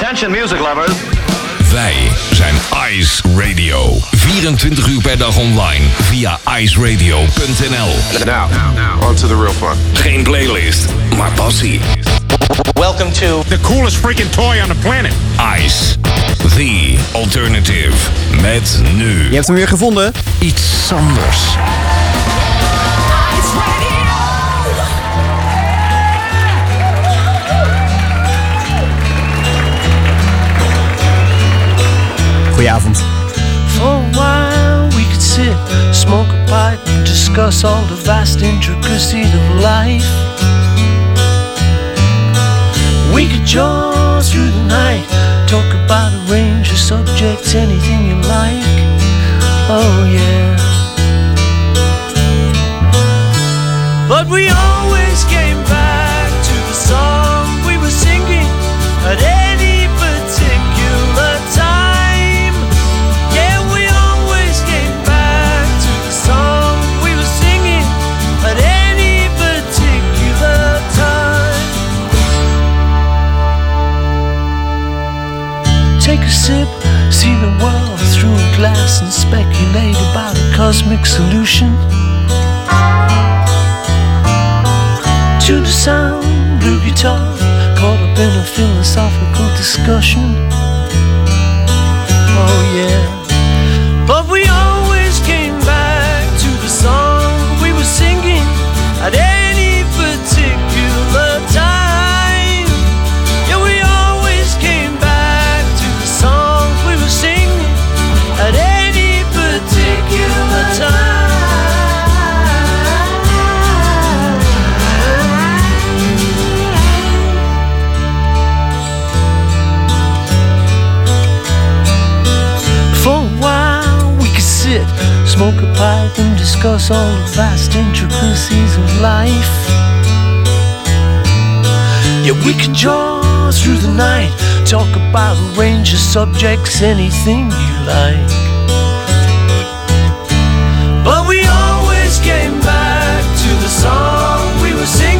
Attention music lovers. Wij zijn Ice Radio. 24 uur per dag online via iceradio.nl. Now, on to the real fun. Geen playlist, maar passie. Welcome to The coolest freaking toy on the planet. Ice, the alternative. Met nu Je hebt hem weer gevonden. iets anders. For a while we could sit, smoke a pipe, and discuss all the vast intricacies of life. We could jaw through the night, talk about a range of subjects, anything you like. Oh yeah. But we always sip, see the world through a glass, and speculate about a cosmic solution. To the sound, blue guitar, caught up in a philosophical discussion. Oh yeah. Smoke a pipe, and discuss all the vast intricacies of life. Yeah, we could jaw through the night, talk about a range of subjects, anything you like. But we always came back to the song we were singing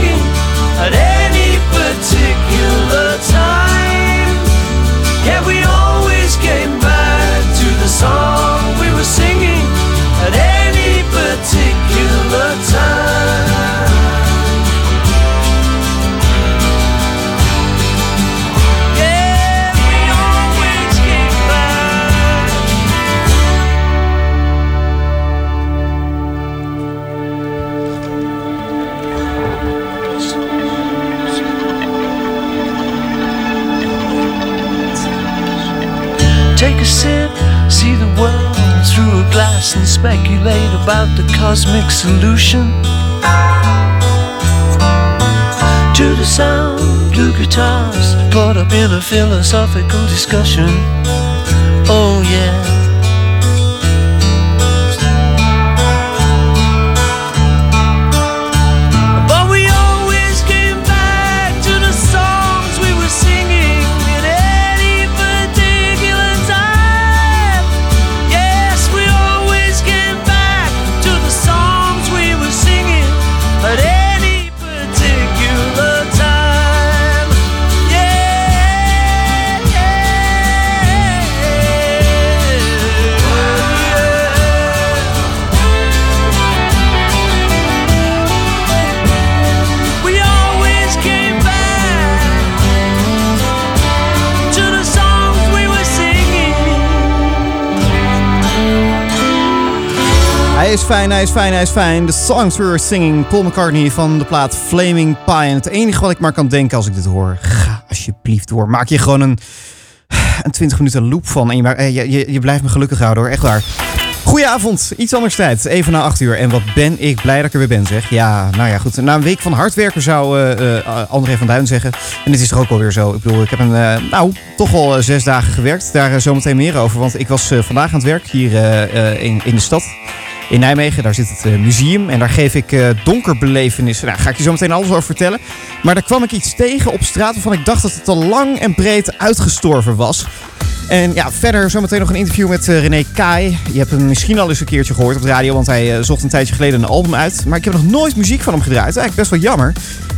through a glass and speculate about the cosmic solution. To the sound, blue guitars, caught up in a philosophical discussion. Oh yeah. Hij is fijn, hij is fijn, hij is fijn. The songs we were singing. Paul McCartney van de plaat Flaming Pie. En het enige wat ik maar kan denken als ik dit hoor. Ga alsjeblieft door. Maak je gewoon een, een 20 minuten loop van. Je, eh, je, je, je blijft me gelukkig houden hoor. Echt waar. Goedenavond, iets anders tijd. Even na 8 uur. En wat ben ik blij dat ik er weer ben, zeg. Ja, nou ja, goed. Na een week van hard werken zou eh, eh, André van Duin zeggen. En dit is toch ook alweer zo. Ik bedoel, ik heb een, nou, toch al zes dagen gewerkt. Daar zometeen meer over. Want ik was vandaag aan het werk hier in, in de stad. In Nijmegen, daar zit het eh, museum. En daar geef ik eh, donkerbelevenissen. Nou, ga ik je zo meteen alles over vertellen. Maar daar kwam ik iets tegen op straat waarvan ik dacht dat het al lang en breed uitgestorven was. En ja, verder zometeen nog een interview met eh, René Kai. Je hebt hem misschien al eens een keertje gehoord op de radio, want hij zocht een tijdje geleden een album uit. Maar ik heb nog nooit muziek van hem gedraaid. Eigenlijk best wel jammer.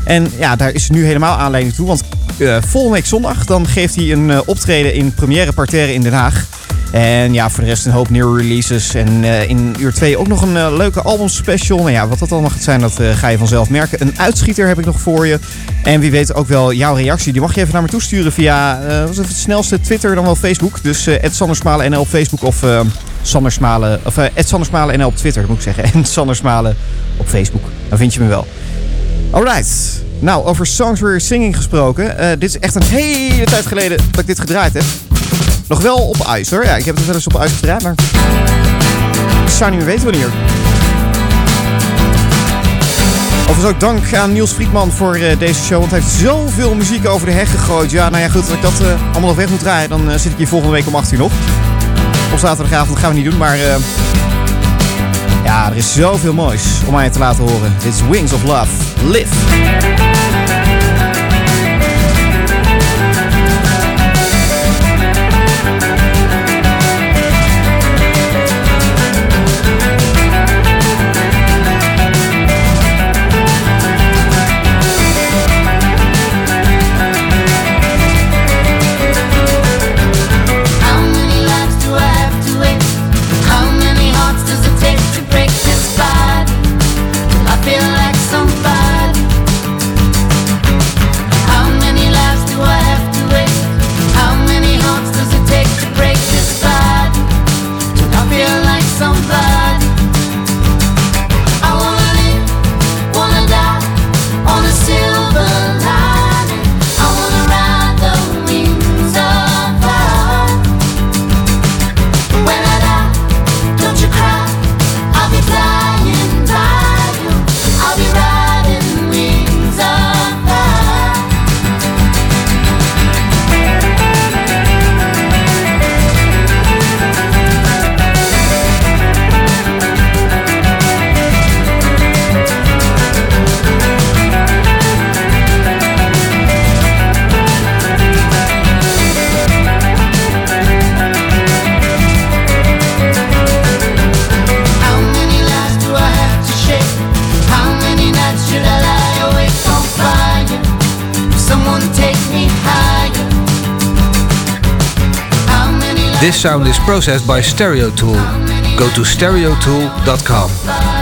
En ja, daar is nu helemaal aanleiding toe. Want eh, volgende week zondag dan geeft hij een optreden in Première Parterre in Den Haag. En ja, voor de rest een hoop nieuwe releases. En eh, in uur 2 ook nog een eh, leuke albumspecial. Nou ja, wat dat allemaal gaat zijn, dat eh, ga je vanzelf merken. Een uitschieter heb ik nog voor je. En wie weet ook wel jouw reactie. Die mag je even naar me toesturen via wat is het snelste Twitter dan wel Facebook. Dus eh @sandersmalen.nl op Facebook of eh Sandersmalen of eh @sandersmalen.nl op Twitter moet ik zeggen. En Sandersmalen op Facebook. Dan vind je me wel. Alright. Nou, over Songs We're Singing gesproken. Dit is echt een hele tijd geleden dat ik dit gedraaid heb. Nog wel op ijs hoor. Ja, ik heb het wel eens op ijs gedraaid, maar ik zou niet meer weten wanneer. Overigens ook dank aan Niels Friedman voor eh, deze show. Want hij heeft zoveel muziek over de heg gegooid. Ja, nou ja, goed. Als ik dat eh, allemaal nog weg moet draaien, dan eh, zit ik hier volgende week om 8 uur nog. Op zaterdagavond gaan we niet doen, maar... ja, er is zoveel moois om mij te laten horen. Dit is Wings of Love. Live. Someone take me higher. This sound is processed by Stereo Tool. Go to stereotool.com.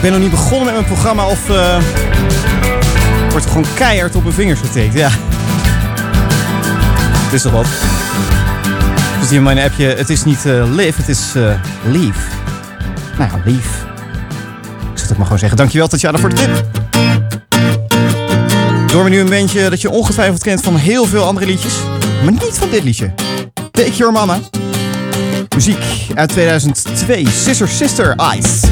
ik ben nog niet begonnen met mijn programma of... eh wordt gewoon keihard op mijn vingers getikt. Ja. Het is toch wat. Dus hier in mijn appje, het is niet eh, live, het is eh leave. Nou ja, leave. Ik zal het maar gewoon zeggen. Dankjewel Tatjana voor de tip. Door me nu een bandje dat je ongetwijfeld kent van heel veel andere liedjes. Maar niet van dit liedje. Take Your Mama. Muziek uit 2002. Sister Sister Ice.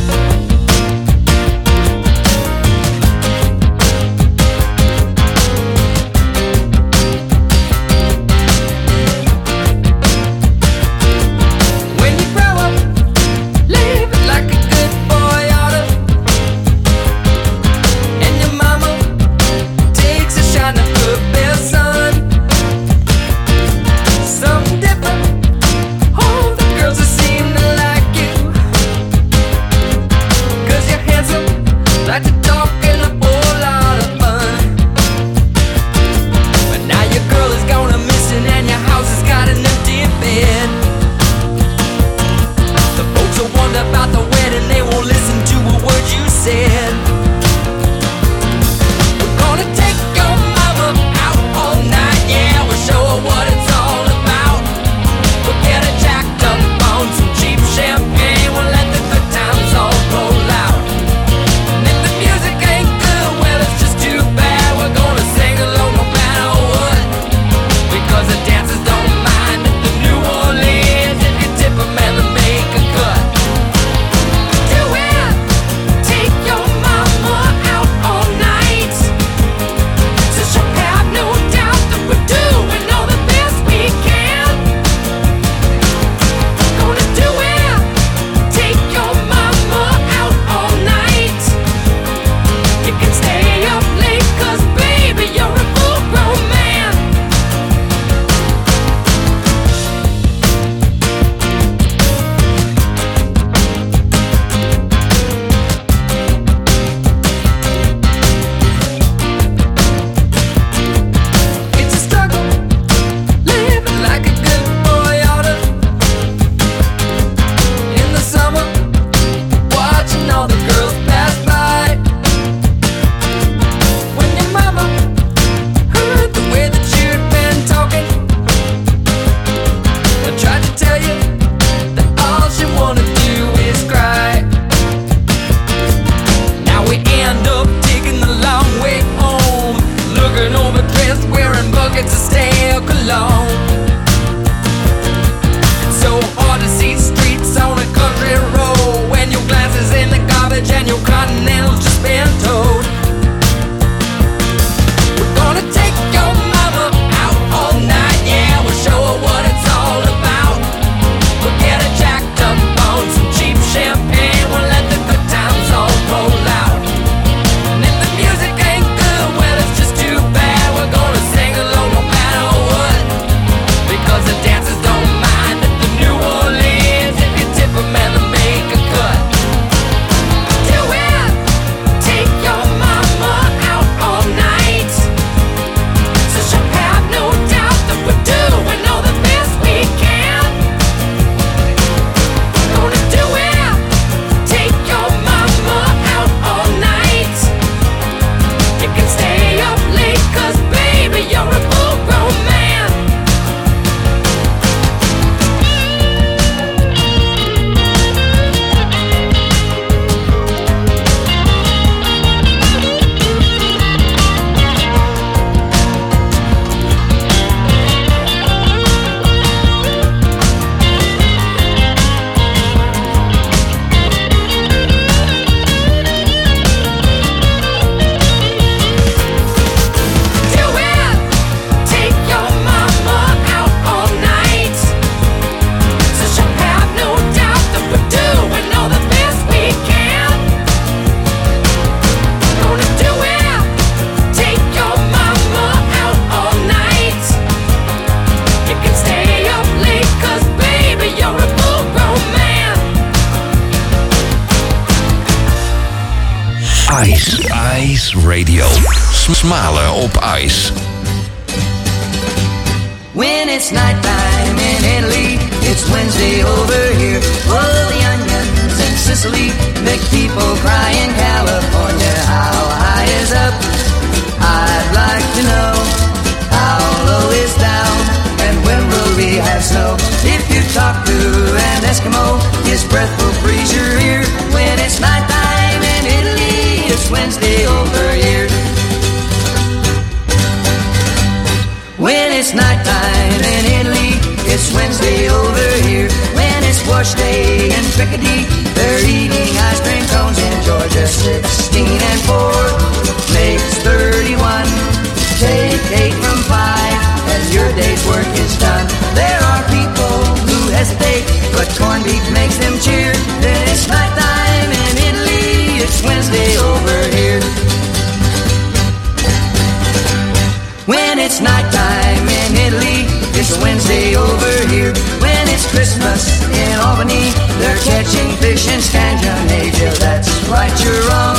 Nighttime in Italy, it's Wednesday over here. When it's Christmas in Albany, they're catching fish in Scandinavia. That's right, you're wrong.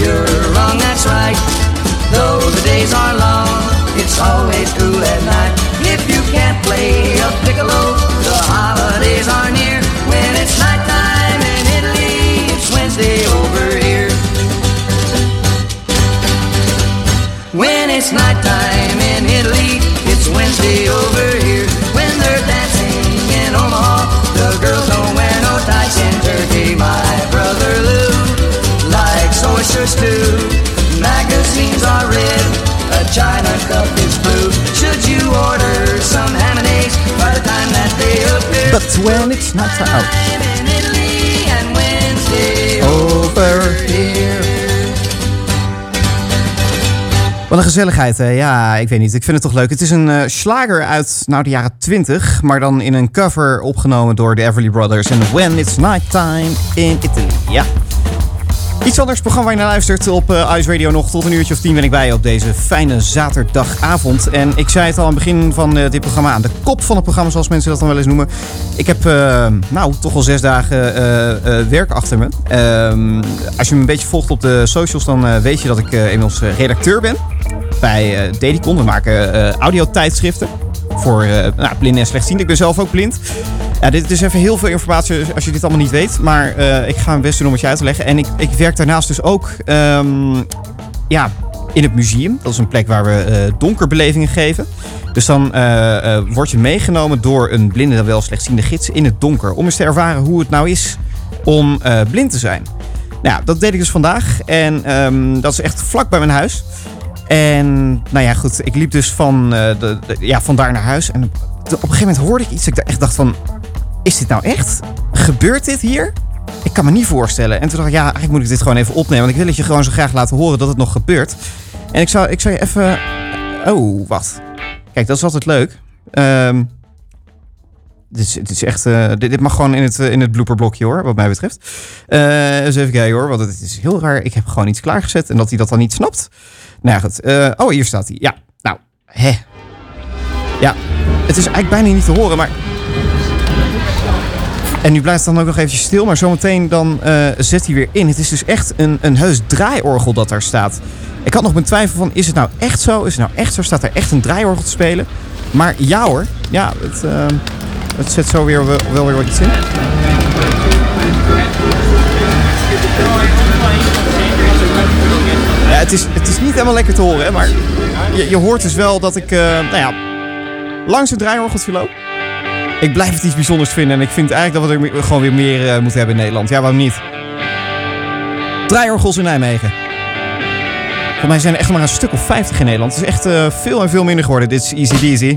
You're wrong, that's right. Though the days are long, it's always cool at night. If you can't play a piccolo, the holidays are near. When it's nighttime china cup is blue. Should you order some ham and eggs by the time that they appear? But when it's not out. in Italy and Wednesday Over here. Wat een gezelligheid, hè? Ja, ik weet niet. Ik vind het toch leuk. Het is een eh slager uit nou, de jaren 20, maar dan in een cover opgenomen door de Everly Brothers. En When It's Nighttime in Italy. Ja. Iets anders programma waar je naar luistert op eh, Ice Radio nog. Tot een uurtje of tien ben ik bij op deze fijne zaterdagavond. En ik zei het al aan het begin van eh, dit programma, aan de kop van het programma, zoals mensen dat dan wel eens noemen. Ik heb, eh, nou, toch al zes dagen werk achter me. Ehm, als je me een beetje volgt op de socials, dan weet je dat ik inmiddels redacteur ben bij Dedicon. We maken audiotijdschriften voor eh nou, blinden en slechtzienden. Ik ben zelf ook blind. Ja, dit is even heel veel informatie als je dit allemaal niet weet. Maar eh, ik ga mijn best doen om het je uit te leggen. En ik, ik werk daarnaast dus ook ehm, ja, in het museum. Dat is een plek waar we eh, donkerbelevingen geven. Dus dan word je meegenomen door een blinde wel slechtziende gids in het donker. Om eens te ervaren hoe het nou is om blind te zijn. Nou dat deed ik dus vandaag. En ehm, dat is echt vlak bij mijn huis. En nou ja, goed. Ik liep dus van, eh, de, ja, van daar naar huis. En op een gegeven moment hoorde ik iets. Ik echt dacht van, is dit nou echt? Gebeurt dit hier? Ik kan me niet voorstellen. En toen dacht ik, ja, eigenlijk moet ik dit gewoon even opnemen. Want ik wil het je gewoon zo graag laten horen dat het nog gebeurt. En ik zou, ik zou je even... Oh, wat? Kijk, dat is altijd leuk. Ehm dit, is, is echt... eh, dit, mag gewoon in het, in het blooperblokje hoor, wat mij betreft. Eh eens even kijken hoor, want het is heel raar. Ik heb gewoon iets klaargezet en dat hij dat dan niet snapt. Nou ja, goed. Eh, oh, hier staat hij. Ja, nou, hè. Ja, het is eigenlijk bijna niet te horen, maar... En nu blijft het dan ook nog eventjes stil, maar zometeen dan eh, zet hij weer in. Het is dus echt een, een heus draaiorgel dat daar staat. Ik had nog mijn twijfel van, is het nou echt zo? Is het nou echt zo? Staat er echt een draaiorgel te spelen? Maar ja hoor, ja, het, eh, het zet zo weer wel, wel weer wat iets in. Het is, het is niet helemaal lekker te horen, maar je, je hoort dus wel dat ik, eh, nou ja, langs een draaiorgeltje loop. Ik blijf het iets bijzonders vinden en ik vind eigenlijk dat we er gewoon weer meer eh, moeten hebben in Nederland. Ja, waarom niet? Draaiorgels in Nijmegen. Voor mij zijn er echt maar een stuk of 50 in Nederland. Het is echt eh, veel en veel minder geworden. Dit is easy peasy.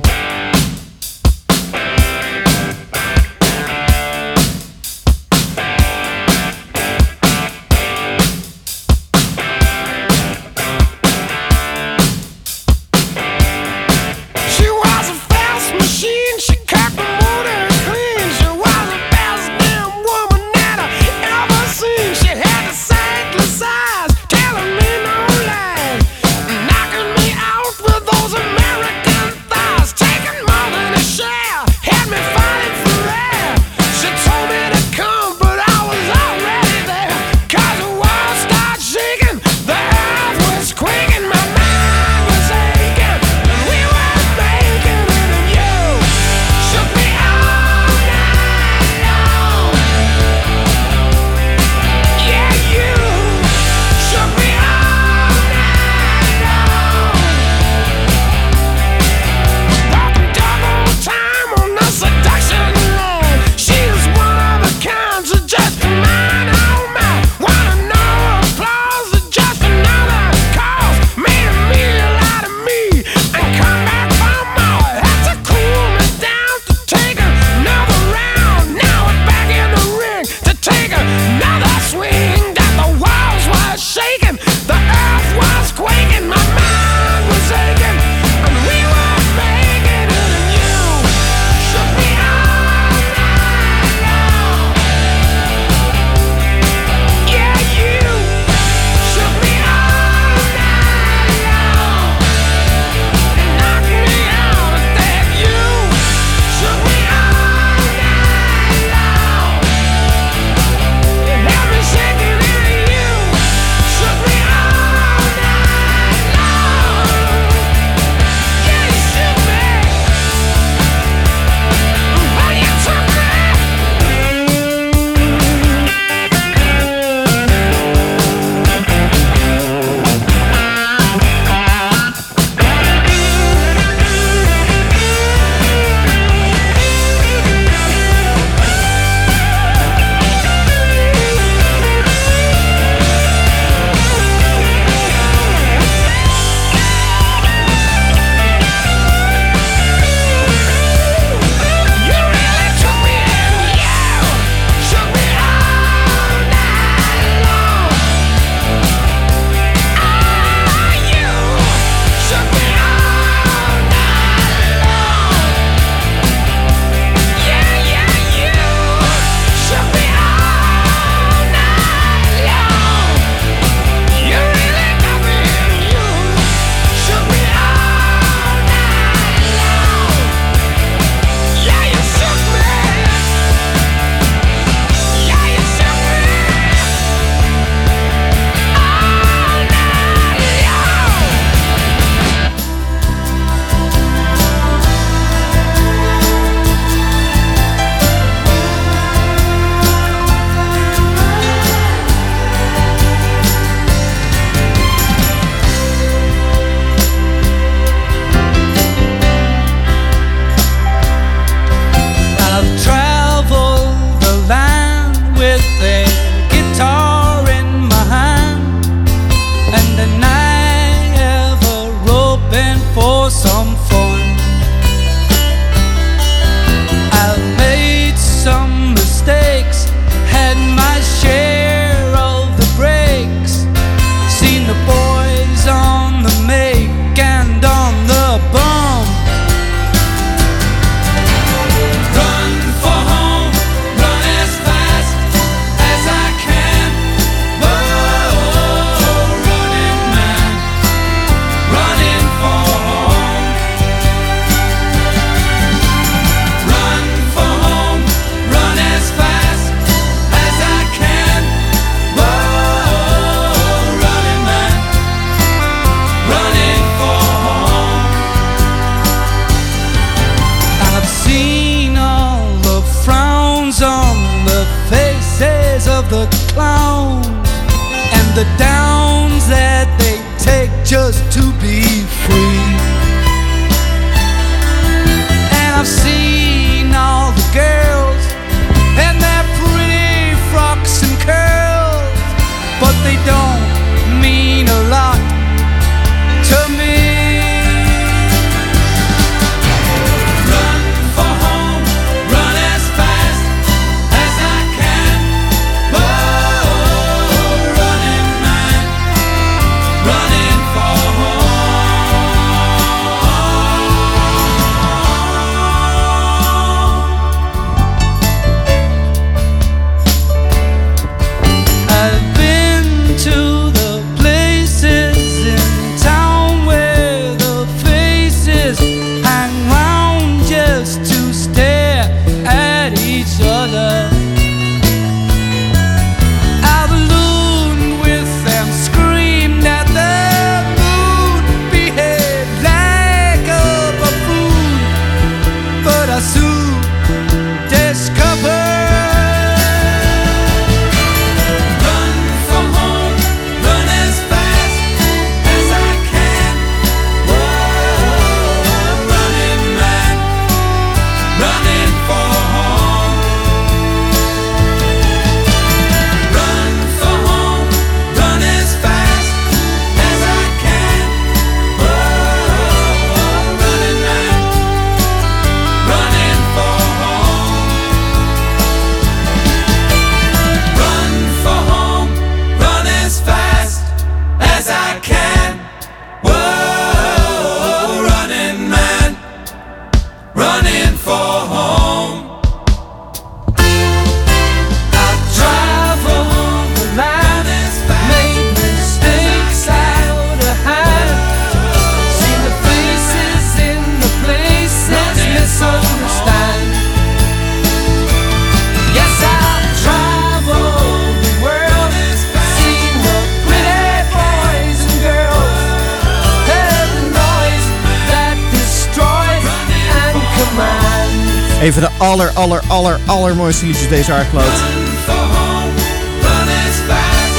Aller, aller, aller, allermooiste liedjes deze aardkloot. For home, run as fast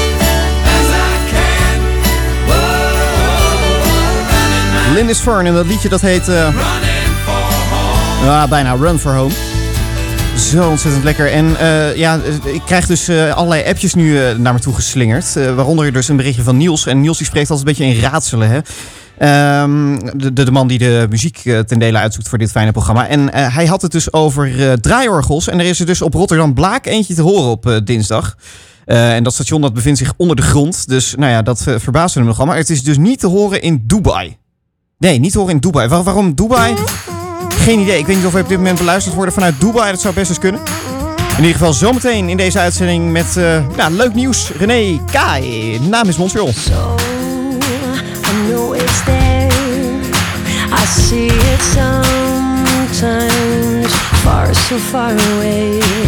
as I can. Whoa, running man, Lindis Fern en dat liedje dat heet... home. Ja, bijna Run for Home. Zo ontzettend lekker. En eh, ja, ik krijg dus eh, allerlei appjes nu naar me toe geslingerd. Waaronder dus een berichtje van Niels. En Niels die spreekt altijd een beetje in raadselen. Hè? Ehm, de, de, man die de muziek eh, ten dele uitzoekt voor dit fijne programma. En eh, hij had het dus over eh, draaiorgels. En er is er dus op Rotterdam Blaak eentje te horen op dinsdag. En dat station dat bevindt zich onder de grond. Dus nou ja, dat verbaasde hem nogal. Maar het is dus niet te horen in Dubai. Nee, niet te horen in Dubai. Waar- waarom Dubai? Geen idee. Ik weet niet of we op dit moment beluisterd worden vanuit Dubai. Dat zou best eens kunnen. In ieder geval zometeen in deze uitzending met nou, leuk nieuws. René Kai. Naam is Montreal. So far away.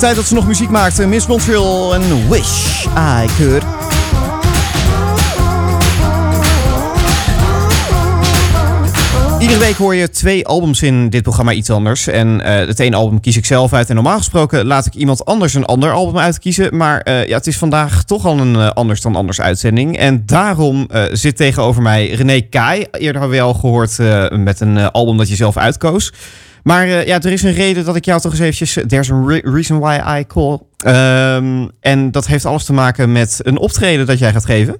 Tijd dat ze nog muziek maakte, Miss Montreal en Wish I Could. Iedere week hoor je twee albums in dit programma iets anders. En eh, het ene album kies ik zelf uit. En normaal gesproken laat ik iemand anders een ander album uitkiezen. Maar eh, ja, het is vandaag toch al een eh, anders dan anders uitzending. En daarom eh, zit tegenover mij René Kai. Eerder hebben we al gehoord eh, met een eh, album dat je zelf uitkoos. Maar eh, ja, er is een reden dat ik jou toch eens eventjes... There's a re- reason why I call. Ehm, en dat heeft alles te maken met een optreden dat jij gaat geven.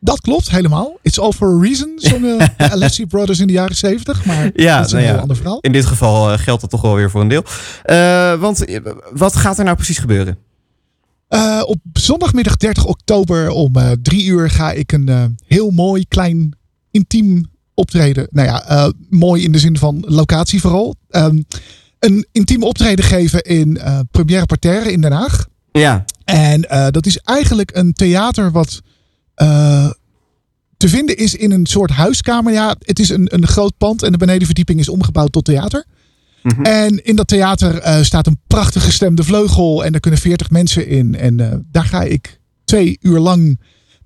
Dat klopt, helemaal. It's all for a reason, zongen de Alessi Brothers in de jaren 70. Maar Ja, dat is een nou ja. heel ander verhaal. In dit geval eh, geldt dat toch wel weer voor een deel. Eh, want eh, wat gaat er nou precies gebeuren? Eh, op zondagmiddag 30 oktober om eh, drie uur ga ik een eh, heel mooi, klein, intiem optreden. Nou ja, eh, mooi in de zin van locatie vooral. Ehm, een intiem optreden geven in eh Première Parterre in Den Haag. Ja. En eh, dat is eigenlijk een theater wat te vinden is in een soort huiskamer. Ja, het is een, een groot pand en de benedenverdieping is omgebouwd tot theater. En in dat theater staat een prachtig gestemde vleugel en daar kunnen 40 mensen in. En daar ga ik twee uur lang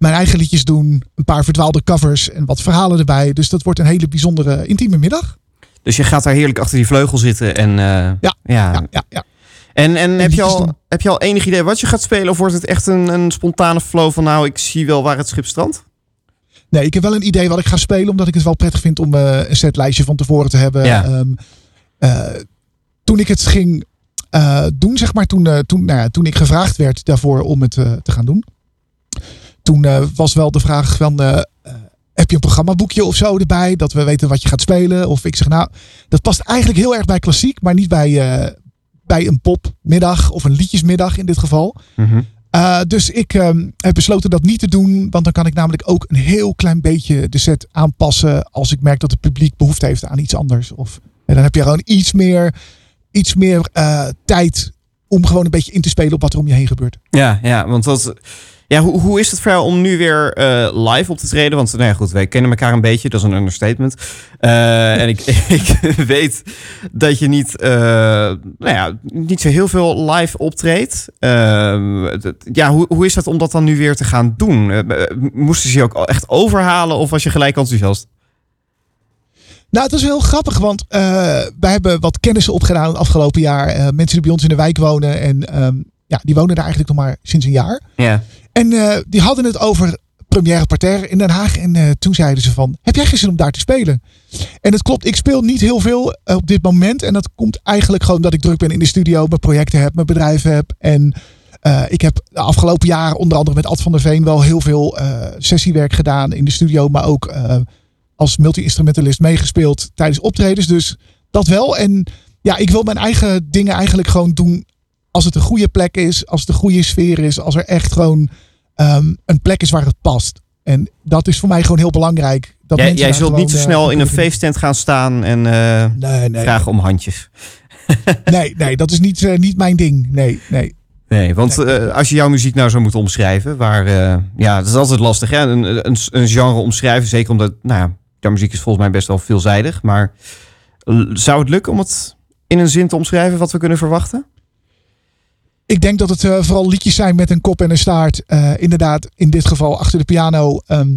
mijn eigen liedjes doen, een paar verdwaalde covers en wat verhalen erbij. Dus dat wordt een hele bijzondere intieme middag. Dus je gaat daar heerlijk achter die vleugel zitten en... eh, Ja, ja. ja, ja, ja. En, en heb, je al, heb je al enig idee wat je gaat spelen? Of wordt het echt een, een spontane flow van nou, ik zie wel waar het schip strandt? Nee, ik heb wel een idee wat ik ga spelen, omdat ik het wel prettig vind om eh, een setlijstje van tevoren te hebben. Ja. Ehm, eh, toen ik het ging doen, zeg maar, toen, toen, nou ja, toen ik gevraagd werd daarvoor om het te gaan doen, toen eh, was wel de vraag van, eh, eh, heb je een programmaboekje of zo erbij, dat we weten wat je gaat spelen? Of ik zeg, nou, dat past eigenlijk heel erg bij klassiek, maar niet bij, bij een popmiddag of een liedjesmiddag in dit geval. Uh, dus ik ehm, heb besloten dat niet te doen. Want dan kan ik namelijk ook een heel klein beetje de set aanpassen. Als ik merk dat het publiek behoefte heeft aan iets anders. Of en dan heb je gewoon iets meer, iets meer tijd om gewoon een beetje in te spelen op wat er om je heen gebeurt. Ja, ja want dat, ja, hoe, hoe is het voor jou om nu weer eh, live op te treden? Want nou ja, goed, wij kennen elkaar een beetje, dat is een understatement. Eh, en ik, ik weet dat je niet, eh, nou ja, niet zo heel veel live optreedt. Ehm, ja, hoe, hoe is dat om dat dan nu weer te gaan doen? Moesten ze je ook echt overhalen of was je gelijk enthousiast? Nou, het is heel grappig, want wij hebben wat kennissen opgedaan het afgelopen jaar. Mensen die bij ons in de wijk wonen. En ehm, ja, die wonen daar eigenlijk nog maar sinds een jaar. Ja. En eh, die hadden het over première parterre in Den Haag. En eh, toen zeiden ze van, heb jij geen zin om daar te spelen? En het klopt, ik speel niet heel veel eh, op dit moment. En dat komt eigenlijk gewoon dat ik druk ben in de studio. Mijn projecten heb, mijn bedrijf heb. En ik heb de afgelopen jaren onder andere met Ad van der Veen wel heel veel sessiewerk gedaan in de studio. Maar ook als multi-instrumentalist meegespeeld tijdens optredens. Dus dat wel. En ja, ik wil mijn eigen dingen eigenlijk gewoon doen als het een goede plek is, als het een goede sfeer is, als er echt gewoon ehm, een plek is waar het past. En dat is voor mij gewoon heel belangrijk. Dat Jij, zult niet zo snel eh, in een feesttent gaan staan en eh, Nee, nee. vragen om handjes. Nee, nee, dat is niet, eh, niet mijn ding. Nee, nee. Nee, want als je jouw muziek nou zou moeten omschrijven, waar, eh, ja, dat is altijd lastig, hè? Een, een, een genre omschrijven, zeker omdat, nou ja, jouw muziek is volgens mij best wel veelzijdig, maar zou het lukken om het in een zin te omschrijven wat we kunnen verwachten? Ik denk dat het eh, vooral liedjes zijn met een kop en een staart. Eh, inderdaad, in dit geval achter de piano. Ehm,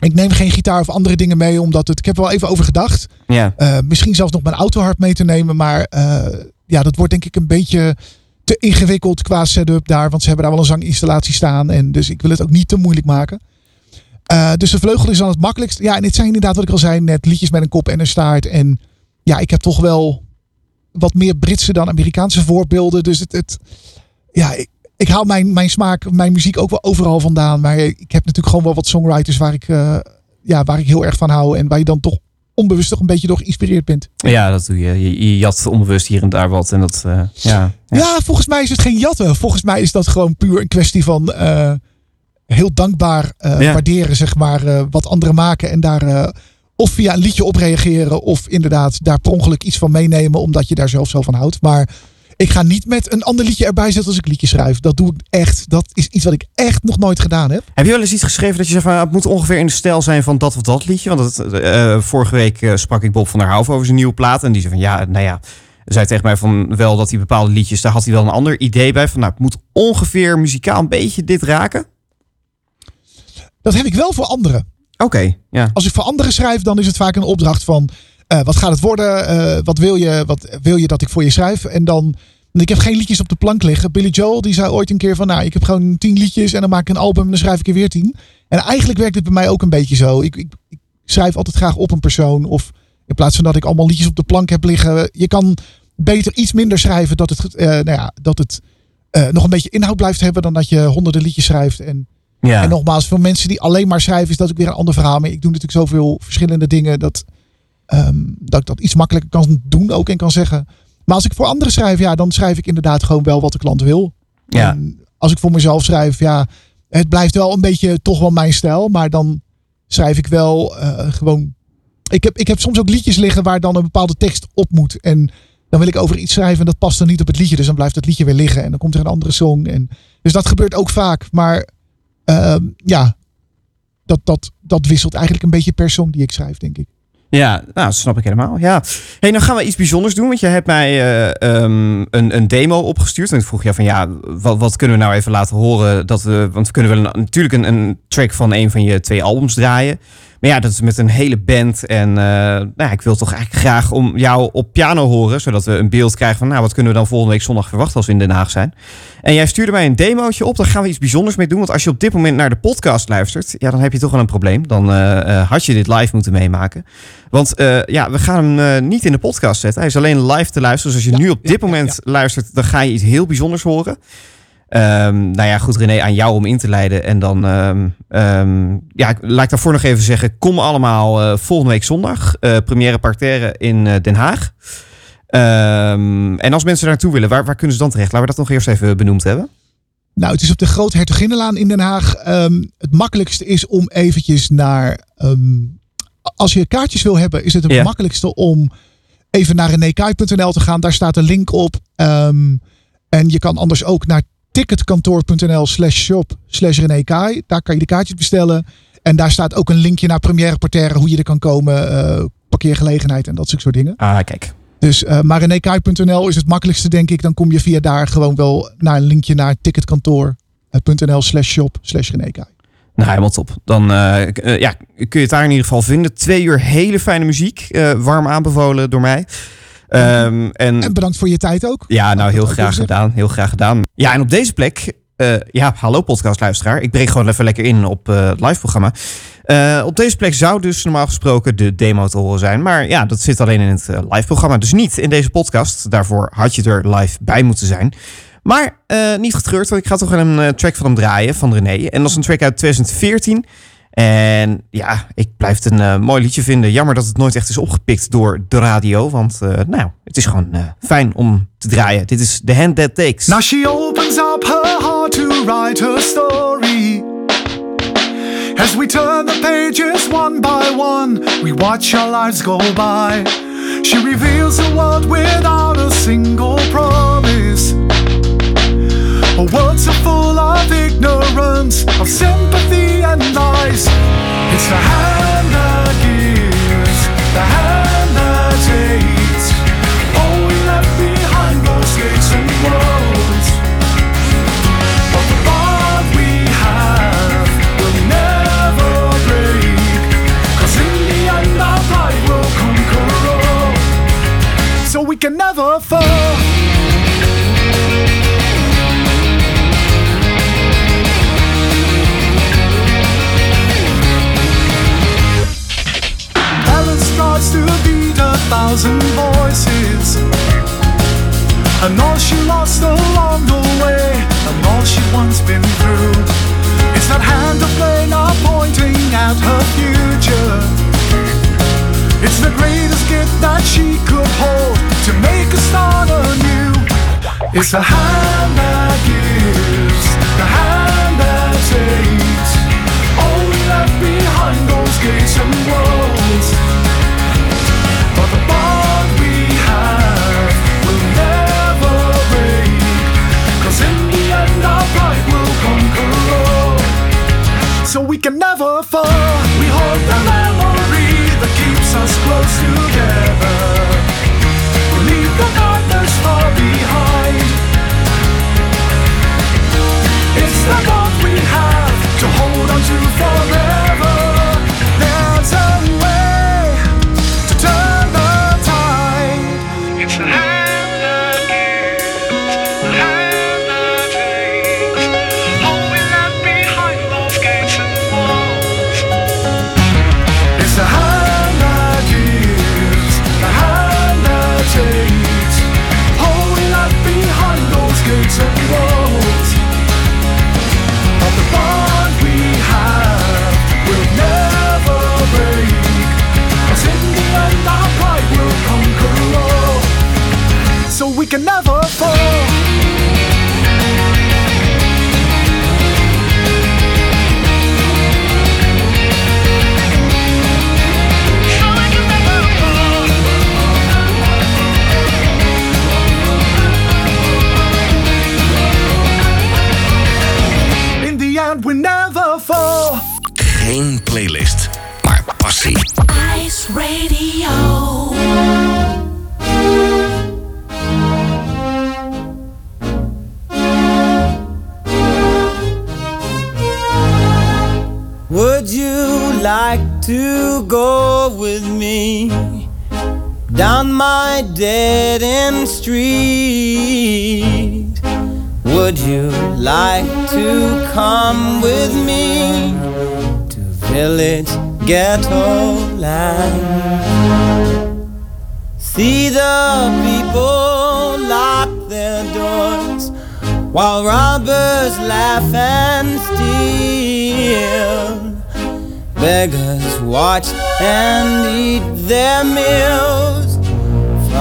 ik neem geen gitaar of andere dingen mee, omdat het. Ik heb er wel even over gedacht. Ja. Eh, misschien zelfs nog mijn autohard mee te nemen. Maar ja, dat wordt denk ik een beetje te ingewikkeld qua setup daar. Want ze hebben daar wel een zanginstallatie staan. En dus ik wil het ook niet te moeilijk maken. Dus de vleugel is dan het makkelijkst. Ja, en het zijn inderdaad wat ik al zei net. Liedjes met een kop en een staart. En ja, ik heb toch wel wat meer Britse dan Amerikaanse voorbeelden. Dus het, het ja, ik, ik haal mijn, mijn smaak, mijn muziek ook wel overal vandaan. Maar ik heb natuurlijk gewoon wel wat songwriters waar ik, eh, ja, waar ik heel erg van hou. En waar je dan toch onbewust toch een beetje door geïnspireerd bent. Ja, dat doe je. Je, je jat onbewust hier en daar wat en dat, eh, ja. Ja. volgens mij is het geen jatten. Volgens mij is dat gewoon puur een kwestie van eh, heel dankbaar Ja. waarderen, zeg maar, wat anderen maken. En daar of via een liedje op reageren. Of inderdaad daar per ongeluk iets van meenemen, omdat je daar zelf zo van houdt. Maar ik ga niet met een ander liedje erbij zetten als ik liedjes schrijf. Dat doe ik echt. Dat is iets wat ik echt nog nooit gedaan heb. Heb je wel eens iets geschreven dat je zegt van, het moet ongeveer in de stijl zijn van dat of dat liedje? Want het, eh, vorige week eh, sprak ik Bob van der Houw over zijn nieuwe plaat en die zei van, ja, nou ja, zei tegen mij van wel dat hij bepaalde liedjes, daar had hij wel een ander idee bij. Van nou, het moet ongeveer muzikaal een beetje dit raken. Dat heb ik wel voor anderen. Oké, ja. Als ik voor anderen schrijf, dan is het vaak een opdracht van... eh, wat gaat het worden? Eh, wat, wil je, wat wil je dat ik voor je schrijf? En dan... Ik heb geen liedjes op de plank liggen. Billy Joel die zei ooit een keer van... Nou, ik heb gewoon tien liedjes en dan maak ik een album en dan schrijf ik er weer tien. En eigenlijk werkt het bij mij ook een beetje zo. Ik, ik, ik schrijf altijd graag op een persoon. Of in plaats van dat ik allemaal liedjes op de plank heb liggen. Je kan beter iets minder schrijven dat het, eh, nou ja, dat het nog een beetje inhoud blijft hebben... dan dat je honderden liedjes schrijft en... Ja. En nogmaals, voor mensen die alleen maar schrijven, is dat ook weer een ander verhaal. Maar ik doe natuurlijk zoveel verschillende dingen dat, ehm, dat ik dat iets makkelijker kan doen ook en kan zeggen. Maar als ik voor anderen schrijf, ja, dan schrijf ik inderdaad gewoon wel wat de klant wil. Ja. En als ik voor mezelf schrijf, ja, het blijft wel een beetje toch wel mijn stijl. Maar dan schrijf ik wel eh, gewoon. Ik heb, ik heb soms ook liedjes liggen waar dan een bepaalde tekst op moet. En dan wil ik over iets schrijven en dat past dan niet op het liedje. Dus dan blijft het liedje weer liggen en dan komt er een andere song. En, dus dat gebeurt ook vaak. Maar Ehm, ja, dat, dat, dat wisselt eigenlijk een beetje per song die ik schrijf, denk ik. Ja, nou, dat snap ik helemaal. Ja. Hey, nou gaan we iets bijzonders doen. Want je hebt mij eh, ehm, een, een demo opgestuurd. En ik vroeg je van ja, wat, wat kunnen we nou even laten horen? Dat we, want we kunnen wel natuurlijk een, een track van een van je twee albums draaien. Maar ja, dat is met een hele band. En eh, nou ja, ik wil toch eigenlijk graag om jou op piano horen. Zodat we een beeld krijgen van nou, wat kunnen we dan volgende week zondag verwachten als we in Den Haag zijn. En jij stuurde mij een demootje op. Daar gaan we iets bijzonders mee doen. Want als je op dit moment naar de podcast luistert, ja, dan heb je toch wel een probleem. Dan eh, eh, had je dit live moeten meemaken. Want ja, we gaan hem niet in de podcast zetten. Hij is alleen live te luisteren. Dus als je nu op dit moment luistert, dan ga je iets heel bijzonders horen. Ehm, nou ja, goed René, aan jou om in te leiden. En dan, ehm, ehm, ja, laat ik daarvoor nog even zeggen. Kom allemaal eh, volgende week zondag. eh première parterre in eh, Den Haag. En als mensen daar naartoe willen, waar, waar kunnen ze dan terecht? Laten we dat nog eerst even benoemd hebben. Nou, het is op de Groot Hertoginnenlaan in Den Haag. Het makkelijkste is om eventjes naar... als je kaartjes wil hebben, is het het Ja. makkelijkste om even naar renékai.nl te gaan. Daar staat een link op. En je kan anders ook naar ticketkantoor.nl slash shop slash renékai. Daar kan je de kaartjes bestellen. En daar staat ook een linkje naar première parterre, hoe je er kan komen, eh, parkeergelegenheid en dat soort dingen. Ah, kijk. Dus uh, maar renékai.nl is het makkelijkste, denk ik. Dan kom je via daar gewoon wel naar een linkje naar ticketkantoor.nl slash shop slash. Nou, helemaal top. Dan eh, ja, kun je het daar in ieder geval vinden. Twee uur hele fijne muziek. warm aanbevolen door mij. Ehm, en, En bedankt voor je tijd ook. ja, nou heel graag gedaan. Heel graag gedaan. Ja, en op deze plek. eh, ja, hallo podcastluisteraar. Ik breek gewoon even lekker in op eh, het live programma. Eh, op deze plek zou dus normaal gesproken de demo te horen zijn. Maar ja, dat zit alleen in het live programma. Dus niet in deze podcast. Daarvoor had je er live bij moeten zijn. Maar niet getreurd, want ik ga toch een track van hem draaien, van René. En dat is een track uit 2014. En ja, ik blijf het een eh, mooi liedje vinden. Jammer dat het nooit echt is opgepikt door de radio. Want eh, nou, het is gewoon eh, fijn om te draaien. Dit is The Hand That Takes. Now she opens up her heart to write her story. As we turn the pages one by one, we watch our lives go by. She reveals the world without a single promise. Her words are full of ignorance, of sympathy lies. It's the hand that gives, the hand that takes. All we left behind was gates and walls. But the bond we have will never break. 'Cause in the end, our pride will conquer all. So we can never And all she lost along the way, and all she once been through. It's that hand of flame now pointing at her future. It's the greatest gift that she could hold to make a start anew. It's the hand that gives, the hand that takes. All we left behind those gates and walls. can never fall. We hold the memory that keeps us close together. We leave the darkness far behind. It's the bond we have to hold on to forever. Dead end street? Would you like to come with me to village ghetto land? See the people lock their doors while robbers laugh and steal. Beggars watch and eat their meals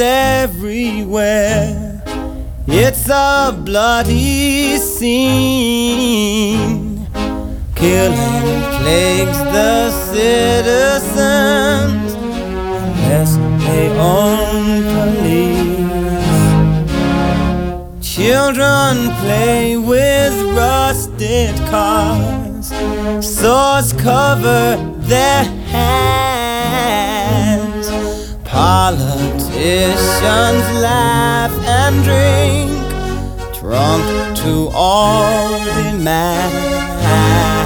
everywhere. It's a bloody scene. Killing plagues the citizens unless they own police. Children play with rusted cars. Swords cover their hands. Politicians laugh and drink, drunk to all. Families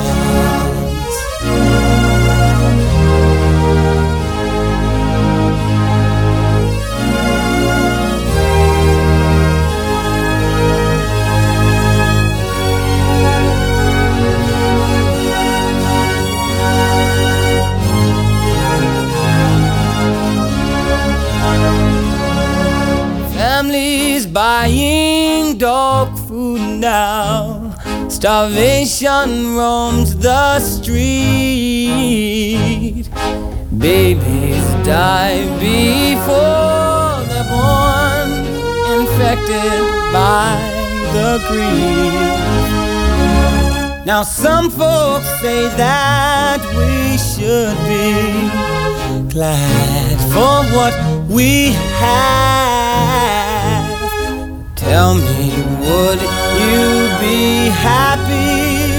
now. Starvation roams the street. Babies die before they're born, infected by the greed. Now, some folks say that we should be glad for what we have. Tell me, would you be happy?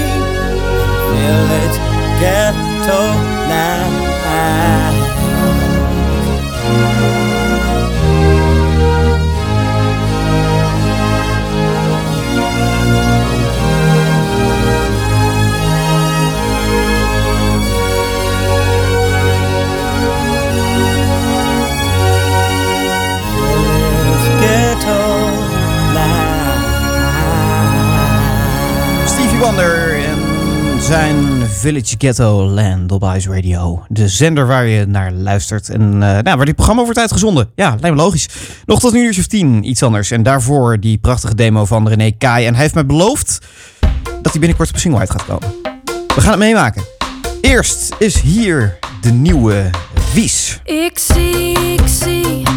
Village ghetto land. Wonder en zijn Village Ghetto Land op Radio. De zender waar je naar luistert en eh, nou, waar dit programma wordt uitgezonden. Ja, lijkt me logisch. Nog tot een uurtje of tien, iets anders. En daarvoor die prachtige demo van René Kai. En hij heeft mij beloofd dat hij binnenkort op single uit gaat komen. We gaan het meemaken. Eerst is hier de nieuwe Wies. Ik zie, ik zie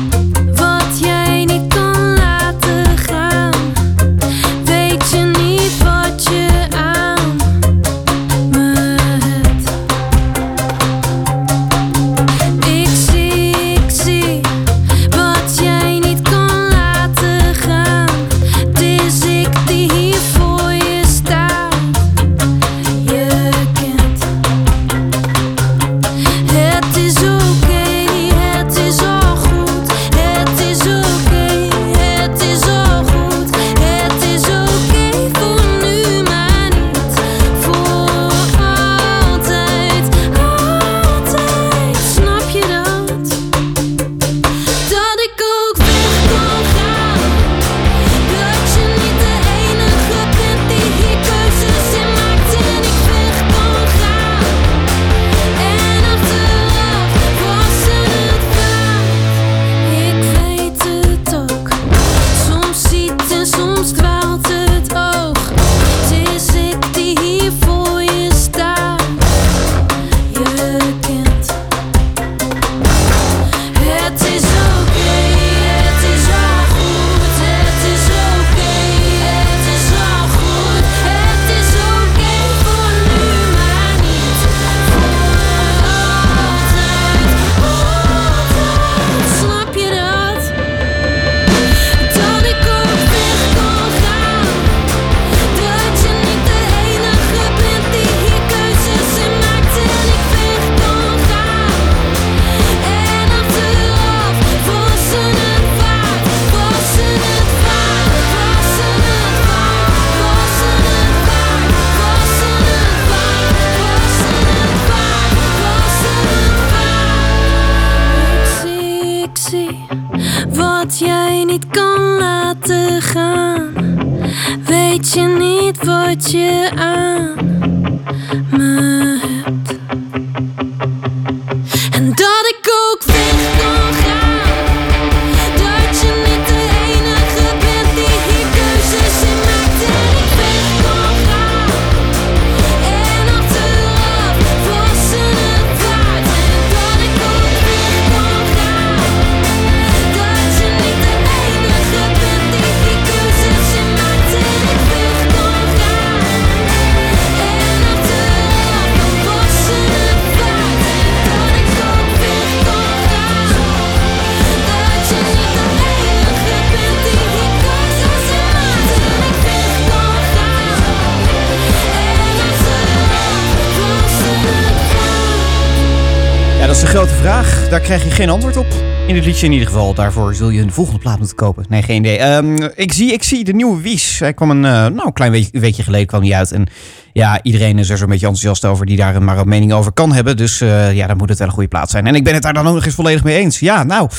liedje in ieder geval. Daarvoor zul je een volgende plaat moeten kopen. Nee, geen idee. Ehm, ik, zie, ik zie de nieuwe Wies. Hij kwam een eh, nou, klein week- weekje geleden kwam die uit. En ja, iedereen is er zo'n beetje enthousiast over die daar maar een mening over kan hebben. Dus eh, ja, dan moet het wel een goede plaat zijn. En ik ben het daar dan ook nog eens volledig mee eens. Ja, nou...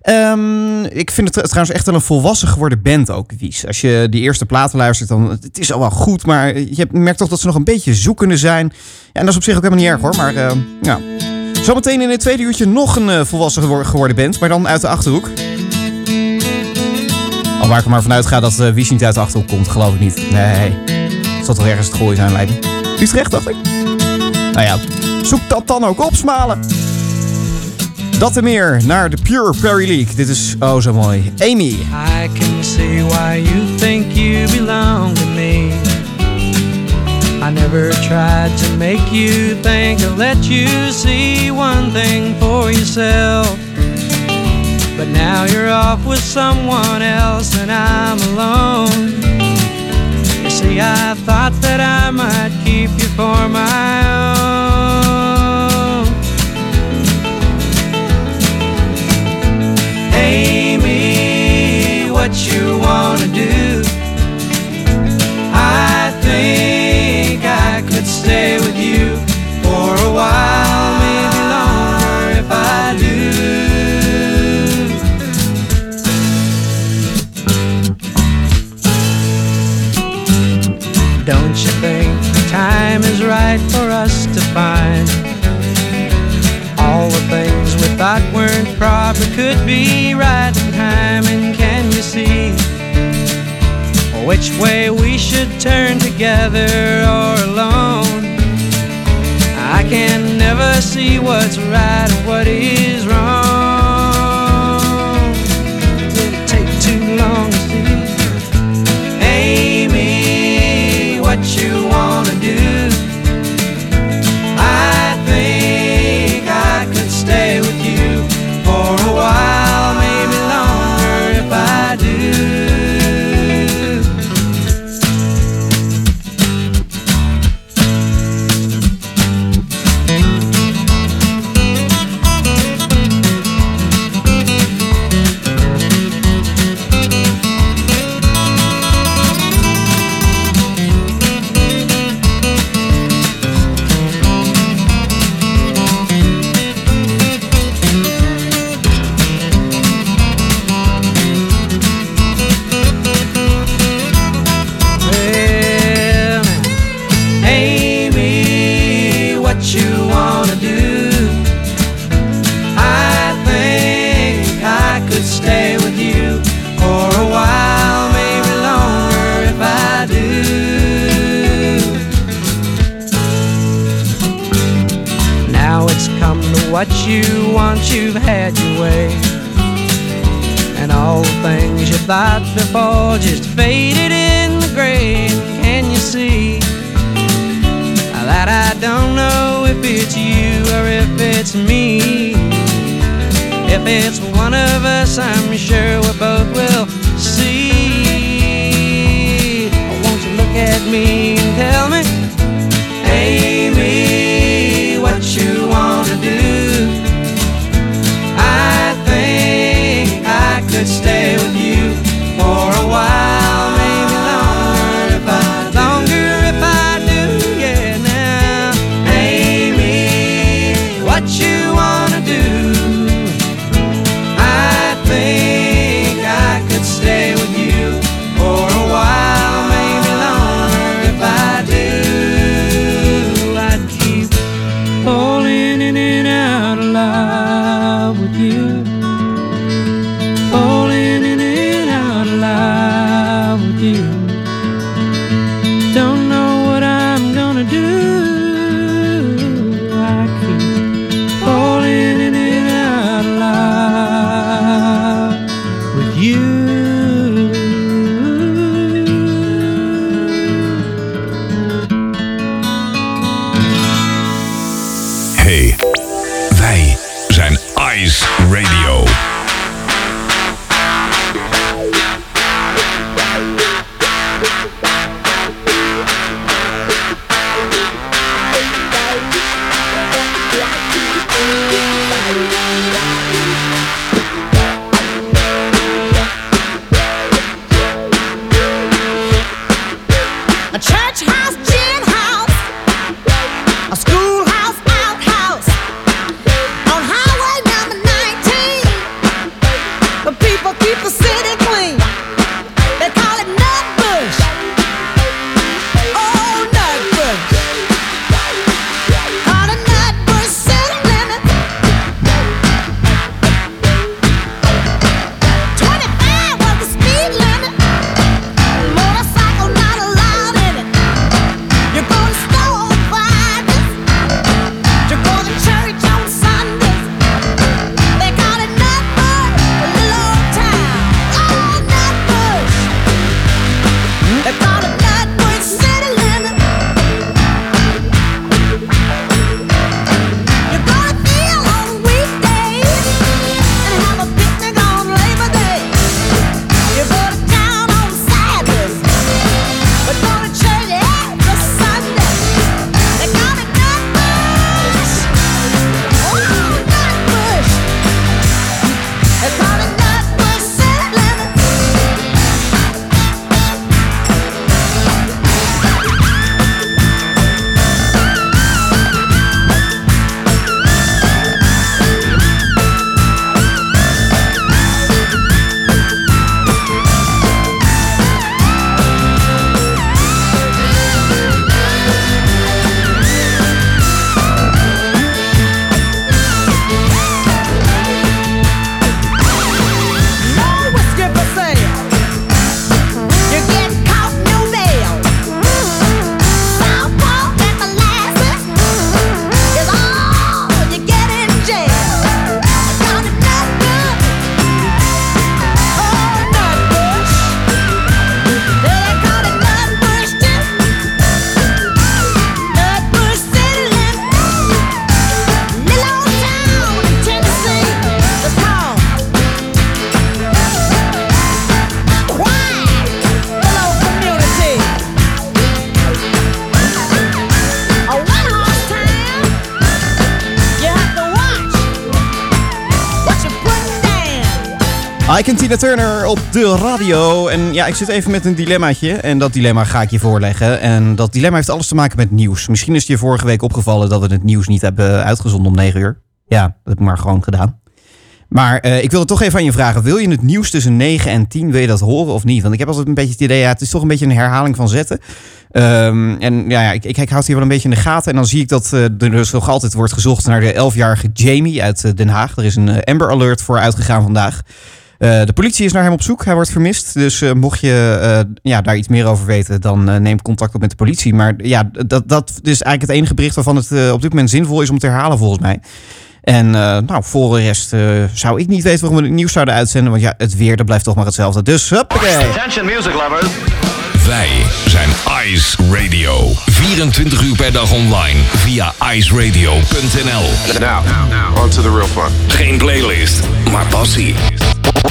ehm, ik vind het trouwens echt wel een volwassen geworden band ook, Wies. Als je die eerste platen luistert, dan het is al wel goed, maar je merkt toch dat ze nog een beetje zoekende zijn. Ja, en dat is op zich ook helemaal niet erg hoor, maar ehm, ja. Zometeen in het tweede uurtje nog een eh, volwassen gewor- geworden band, maar dan uit de Achterhoek. Al waar ik er maar vanuit ga dat eh Wies niet uit de Achterhoek komt, geloof ik niet. Nee, het zal toch ergens het gooien zijn, lijkt me. Utrecht, dacht ik. Nou ja, zoek dat dan ook op, smalen. Dat en meer naar de Pure Prairie League. Dit is oh zo mooi. Amy. I can see why you think you belong to me. I never tried to make you think or let you see one thing for yourself. But now you're off with someone else and I'm alone. You see, I thought that I might keep you for my own. Amy, what you wanna do? While, maybe longer if I do. Don't you think the time is right for us to find all the things we thought weren't proper could be right in time? And can you see which way we should turn together or alone? Can never see what's right and what is wrong. Ike en Tina Turner op de radio. En ja, ik zit even met een dilemmaatje. En dat dilemma ga ik je voorleggen. En dat dilemma heeft alles te maken met nieuws. Misschien is het je vorige week opgevallen dat we het nieuws niet hebben uitgezonden om 9 uur. Ja, dat heb ik maar gewoon gedaan. Maar eh, ik wil het toch even aan je vragen. Wil je het nieuws tussen 9 en 10, wil je dat horen of niet? Want ik heb altijd een beetje het idee, het is toch een beetje een herhaling van zetten. Ehm, en ja, ik, ik, ik houd het hier wel een beetje in de gaten. En dan zie ik dat eh, er dus nog altijd wordt gezocht naar de 11-jarige Jamie uit eh, Den Haag. Er is een Amber Alert voor uitgegaan vandaag. Eh, de politie is naar hem op zoek. Hij wordt vermist. Dus eh, mocht je eh, ja, daar iets meer over weten, dan neem contact op met de politie. Maar ja, dat, dat is eigenlijk het enige bericht waarvan het op dit moment zinvol is om te herhalen, volgens mij. En eh, nou, voor de rest eh, zou ik niet weten waarom we het nieuws zouden uitzenden. Want ja, het weer, dat blijft toch maar hetzelfde. Dus huppakee. Attention music lovers. Wij zijn Ice Radio. 24 uur per dag online via iceradio.nl. Now, on to the real fun. Geen playlist, maar passie.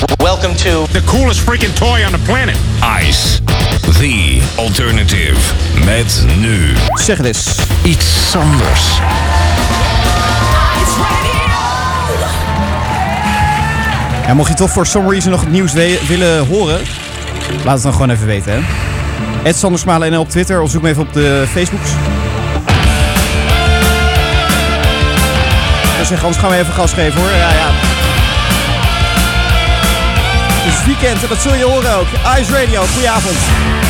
Welcome to The coolest freaking toy on the planet. Ice, the alternative. Met nu Zeg het eens. iets anders. Ja, mocht je toch voor some reason nog het nieuws willen horen, laat het dan gewoon even weten. Hè? Ed Sandersmalen NL op Twitter of zoek me even op de Facebooks. Ik zeg, anders gaan we even gas geven hoor. Ja, ja. Het is weekend en dat zul je horen ook. Ice Radio, goedenavond.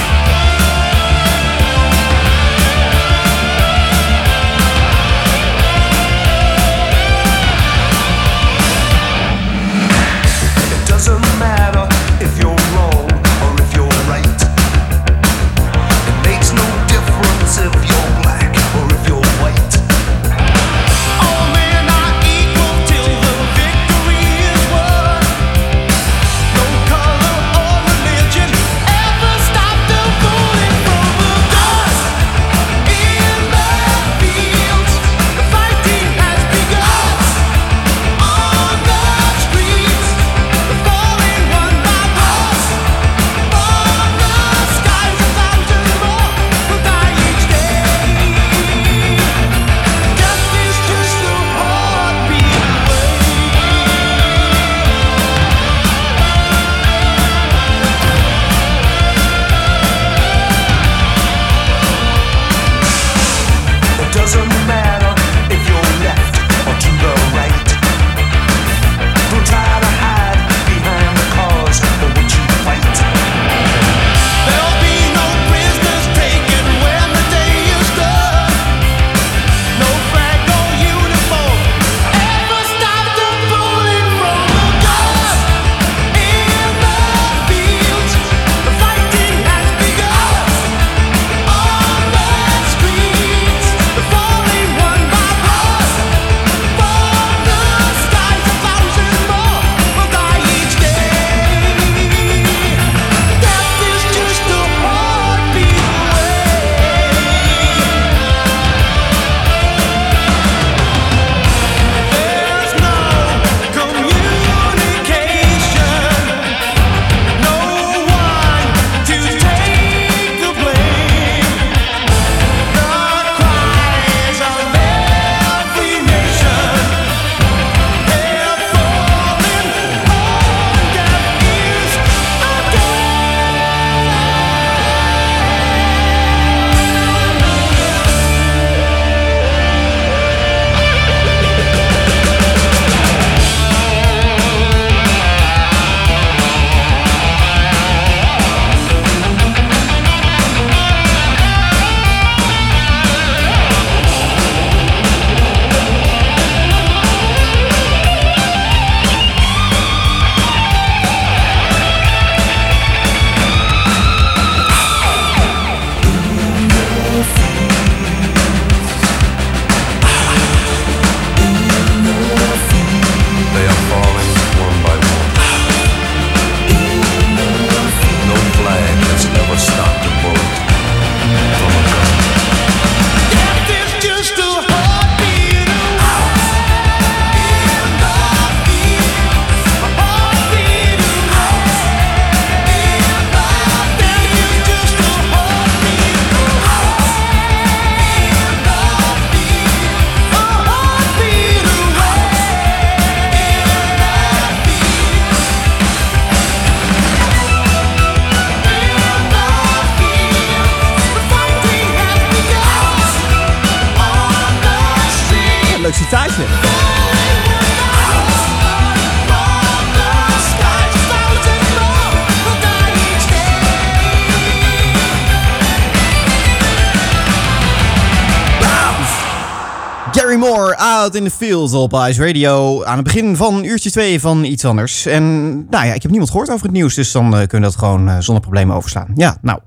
More Out in the Fields op Ice Radio. Aan het begin van uurtje 2 van iets anders. En nou ja, ik heb niemand gehoord over het nieuws, dus dan eh, kunnen we dat gewoon eh, zonder problemen overslaan. Ja, nou.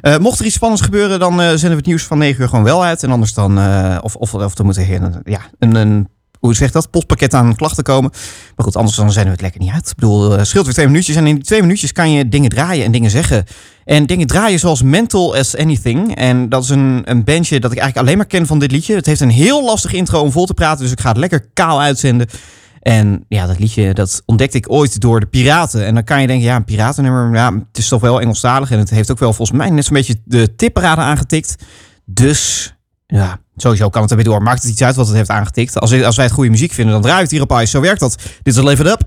Eh, mocht er iets spannends gebeuren, dan zenden we het nieuws van 9 uur gewoon wel uit. En anders dan, of, of, of er moet er een, ja, een, een, hoe zeg dat, postpakket aan klachten komen. Maar goed, anders dan zenden we het lekker niet uit. Ik bedoel, eh, scheelt weer twee minuutjes. En in die twee minuutjes kan je dingen draaien en dingen zeggen. En dingen draaien zoals Mental as Anything. En dat is een, een bandje dat ik eigenlijk alleen maar ken van dit liedje. Het heeft een heel lastig intro om vol te praten, dus ik ga het lekker kaal uitzenden. En ja, dat liedje dat ontdekte ik ooit door de Piraten. En dan kan je denken, ja, een Piratennummer, ja, het is toch wel Engelstalig. En het heeft ook wel volgens mij net zo'n beetje de tipparade aangetikt. Dus ja, sowieso kan het er weer door. Maakt het iets uit wat het heeft aangetikt. Als, als wij het goede muziek vinden, dan draait het hier op Ice. Zo werkt dat. Dit is Live It Up.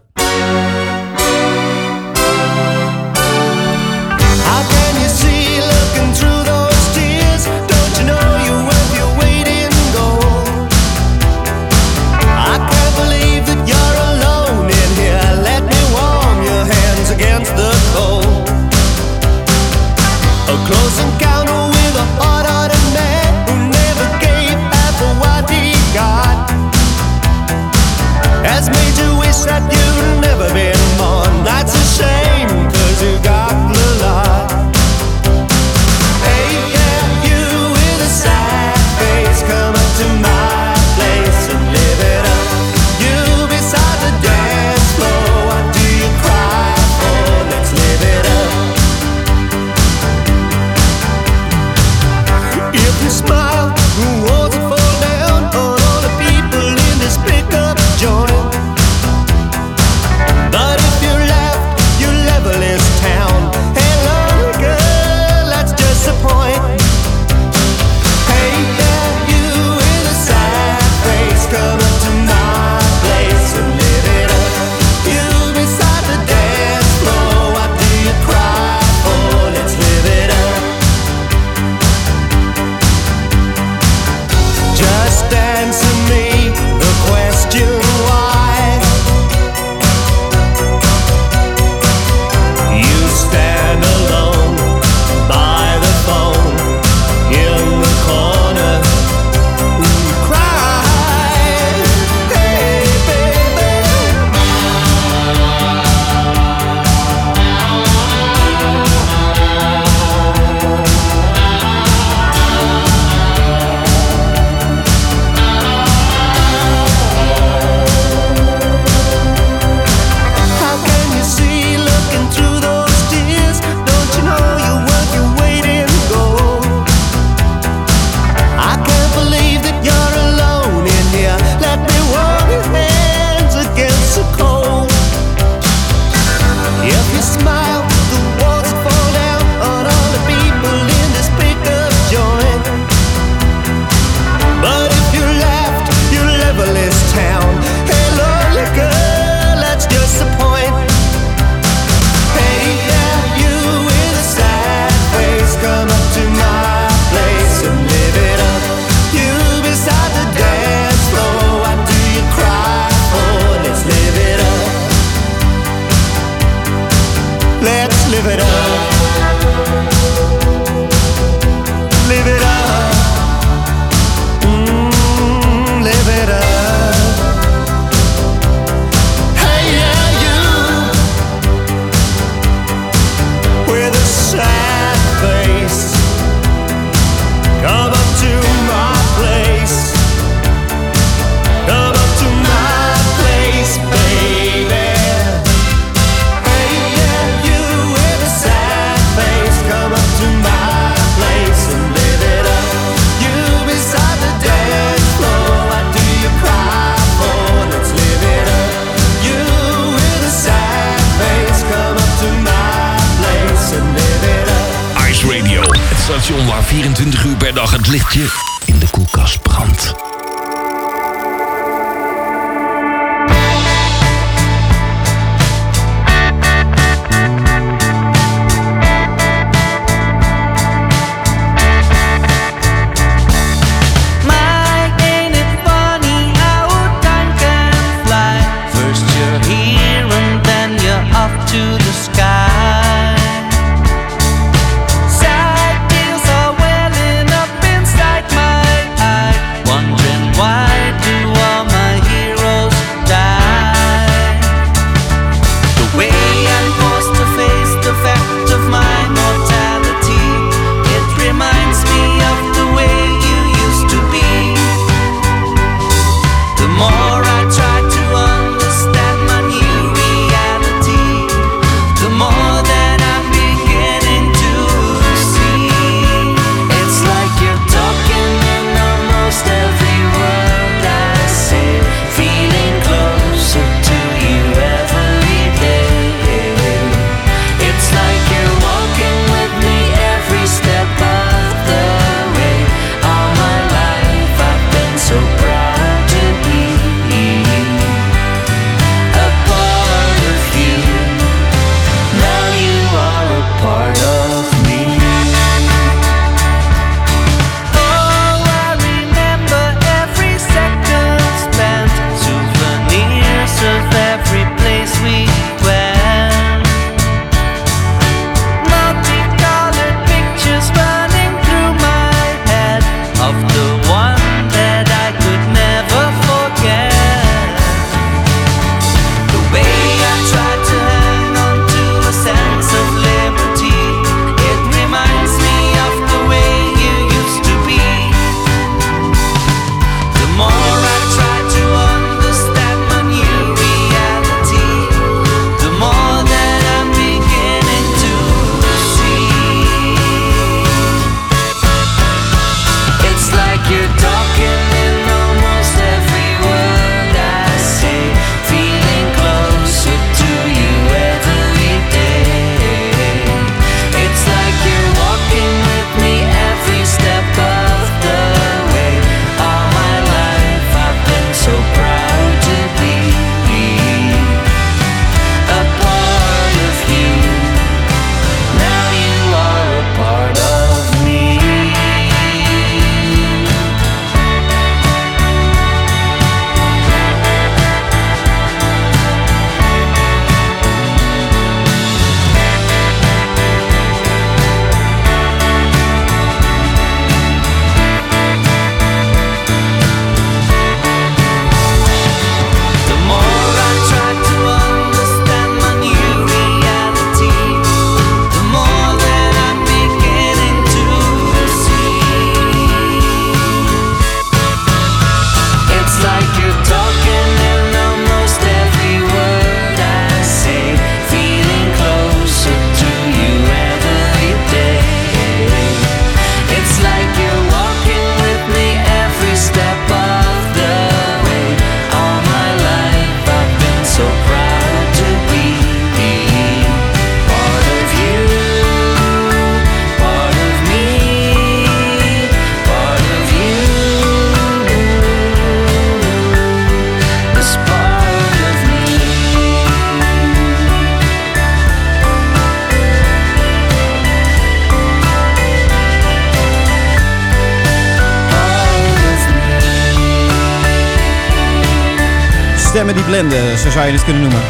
Zou je het kunnen noemen.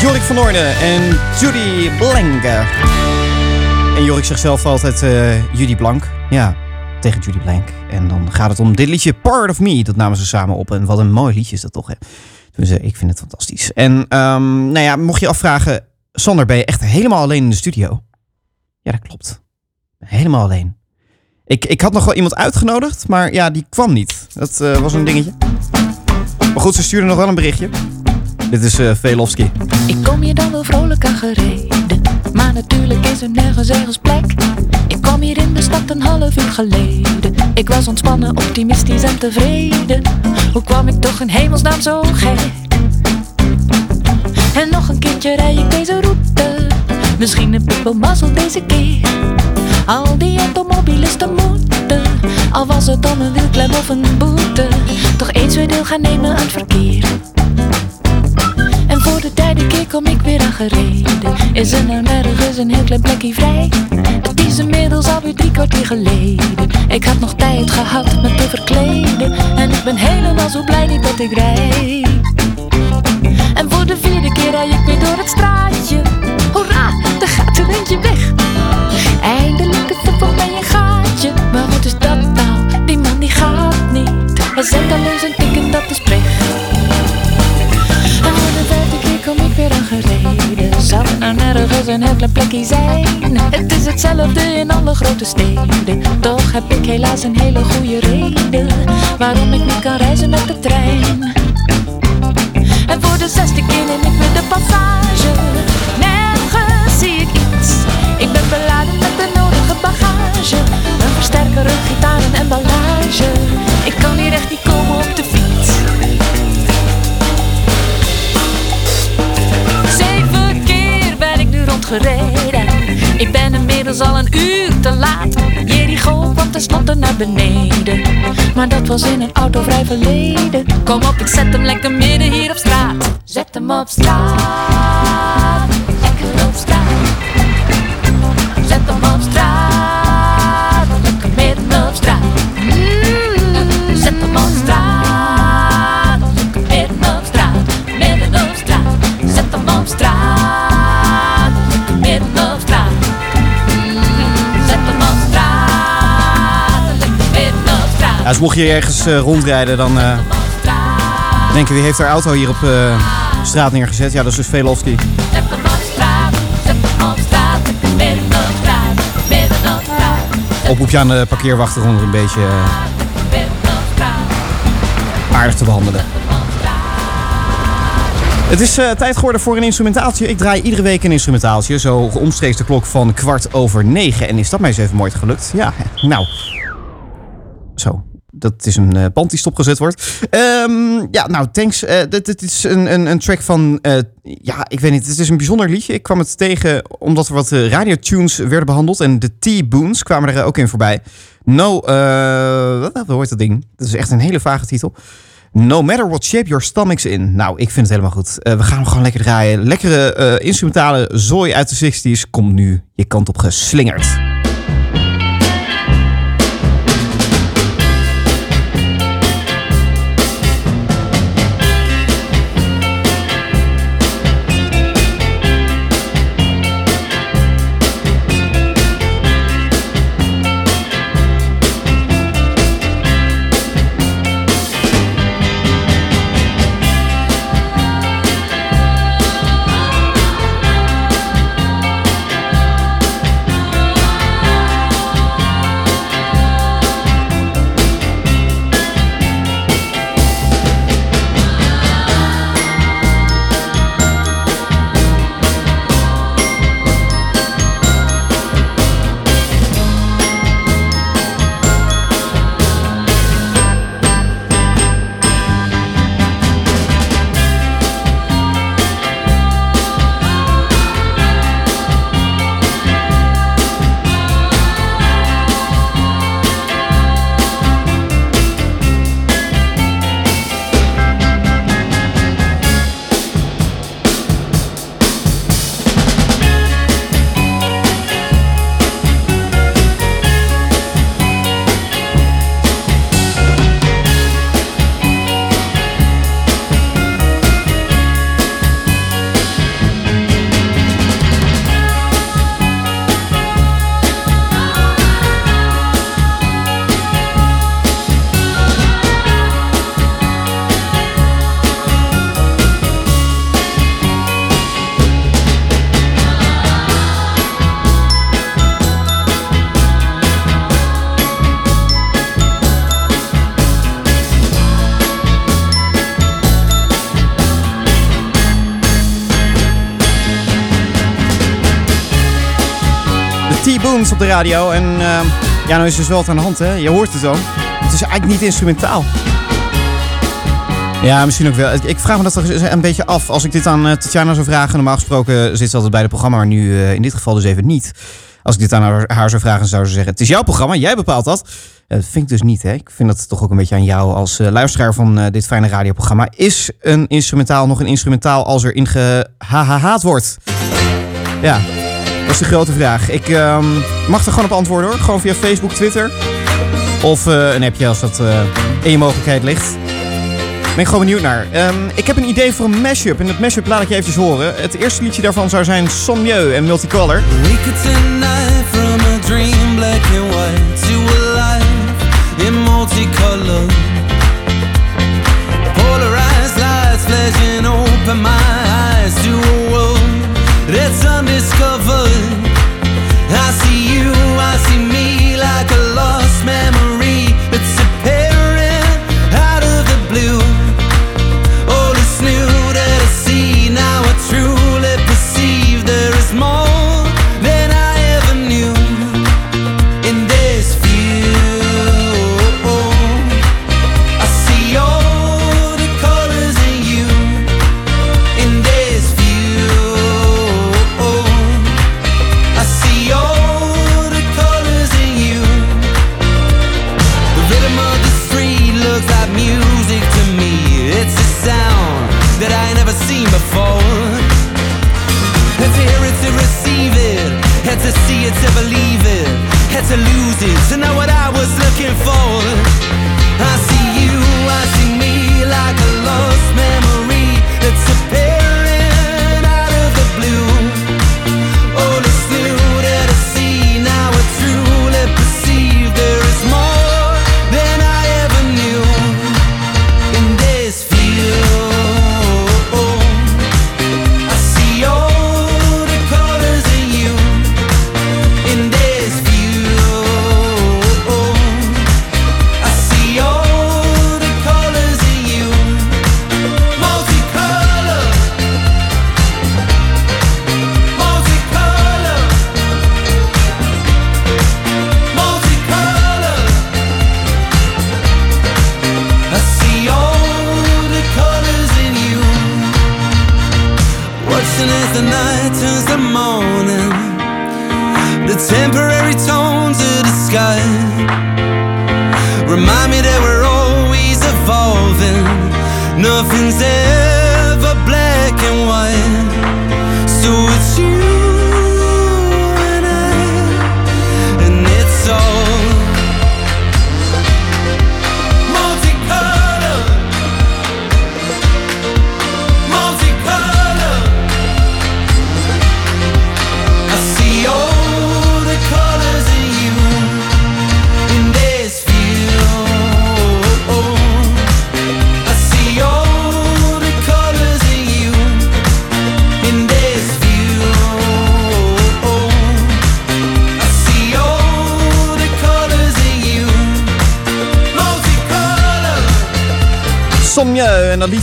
Jorik van Noorden en Judy Blanke. En Jorik zegt zelf altijd eh, Judy Blank. Ja, tegen Judy Blank. En dan gaat het om dit liedje Part of Me. Dat namen ze samen op. En wat een mooi liedje is dat toch, hè? Dus ik vind het fantastisch. En ehm, nou ja, mocht je afvragen... Sander, ben je echt helemaal alleen in de studio? Ja, dat klopt. Helemaal alleen. Ik, ik had nog wel iemand uitgenodigd, maar ja, die kwam niet. Dat eh, was een dingetje. Maar goed, ze stuurde nog wel een berichtje. Dit is eh Velofsky. Ik kom hier dan wel vrolijk aan gereden, maar natuurlijk is er nergens ergens plek. Ik kwam hier in de stad een half uur geleden. Ik was ontspannen, optimistisch en tevreden. Hoe kwam ik toch in hemelsnaam zo gek? En nog een keertje rij ik deze route. Misschien wel mazzel deze keer. Al die automobilisten moeten, al was het dan een wielklem of een boete, toch eens weer deel gaan nemen aan het verkeer. En voor de derde keer kom ik weer aangereden. Is er nou nergens een heel klein plekje vrij? Het is inmiddels alweer drie kwartier geleden. Ik had nog tijd gehad me te verkleden. En ik ben helemaal zo blij niet dat ik rijd. En voor de vierde keer rij ik weer door het straatje. Hoera, er gaat er eentje weg. Eindelijk is er voor mij een gaatje. Maar wat is dat nou? Die man die gaat niet. Hij zet alleen zijn ticket, dat is. En voor de vijfde keer kom ik weer aangereden. Zou er nou nergens een klein plekje zijn? Het is hetzelfde in alle grote steden. Toch heb ik helaas een hele goede reden. Waarom ik niet kan reizen met de trein. En voor de zesde keer neem ik weer de passage. Een gitaar en emballage. Ik kan hier echt niet komen op de fiets. Zeven keer ben ik nu rondgereden. Ik ben inmiddels al een uur te laat. Jericho kwam tenslotte naar beneden. Maar dat was in een autovrij verleden. Kom op, ik zet hem lekker midden hier op straat. Zet hem op straat. Ja, dus mocht je ergens eh, rondrijden, dan eh denken wie heeft haar auto hier op eh, straat neergezet? Ja, dat is dus Velofsky. Zet hem op straat. Zet hem op straat. Lekker midden op straat. Midden op straat. Oproep je aan de parkeerwachter om het een beetje aardig te behandelen. Het is tijd geworden voor een instrumentaaltje. Ik draai iedere week een instrumentaaltje. Zo omstreeks de klok van kwart over negen. En is dat mij eens even mooi gelukt? Ja, nou. Zo. Dat is een eh, band die stopgezet wordt. Ehm, ja, nou, thanks. Eh, dit, is een, een, een track van... eh, ja, ik weet niet. Het is een bijzonder liedje. Ik kwam het tegen omdat er wat eh, radiotunes werden behandeld. En de T-Boons kwamen er ook in voorbij. No... eh wat, hoort dat ding? Dat is echt een hele vage titel. No matter what shape your stomach's in. Nou, ik vind het helemaal goed. Eh, we gaan hem gewoon lekker draaien. Lekkere eh, instrumentale zooi uit de 60s. Komt nu je kant op geslingerd. Radio. En eh, ja, nou is dus wel wat aan de hand, hè. Je hoort het ook. Het is eigenlijk niet instrumentaal. Ja, misschien ook wel. Ik- vraag me dat toch een beetje af. Als ik dit aan eh, Tatjana zou vragen, normaal gesproken zit ze altijd bij het programma, maar nu eh, in dit geval dus even niet. Als ik dit aan haar, zou vragen, zou ze zeggen: Het is jouw programma, jij bepaalt dat. Eh, dat vind ik dus niet, hè? Ik vind dat toch ook een beetje aan jou als eh, luisteraar van eh, dit fijne radioprogramma. Is een instrumentaal nog een instrumentaal als er in wordt? Ja, dat is de grote vraag. Ik ehm, mag er gewoon op antwoorden hoor. Gewoon via Facebook, Twitter. Of eh, een appje als dat eh, in je mogelijkheid ligt. Ben ik gewoon benieuwd naar. Ehm, ik heb een idee voor een mashup. En dat mashup laat ik je eventjes horen. Het eerste liedje daarvan zou zijn Son Mieux en Multicolor. Wake undiscovered. I see you, I see me like a lost memory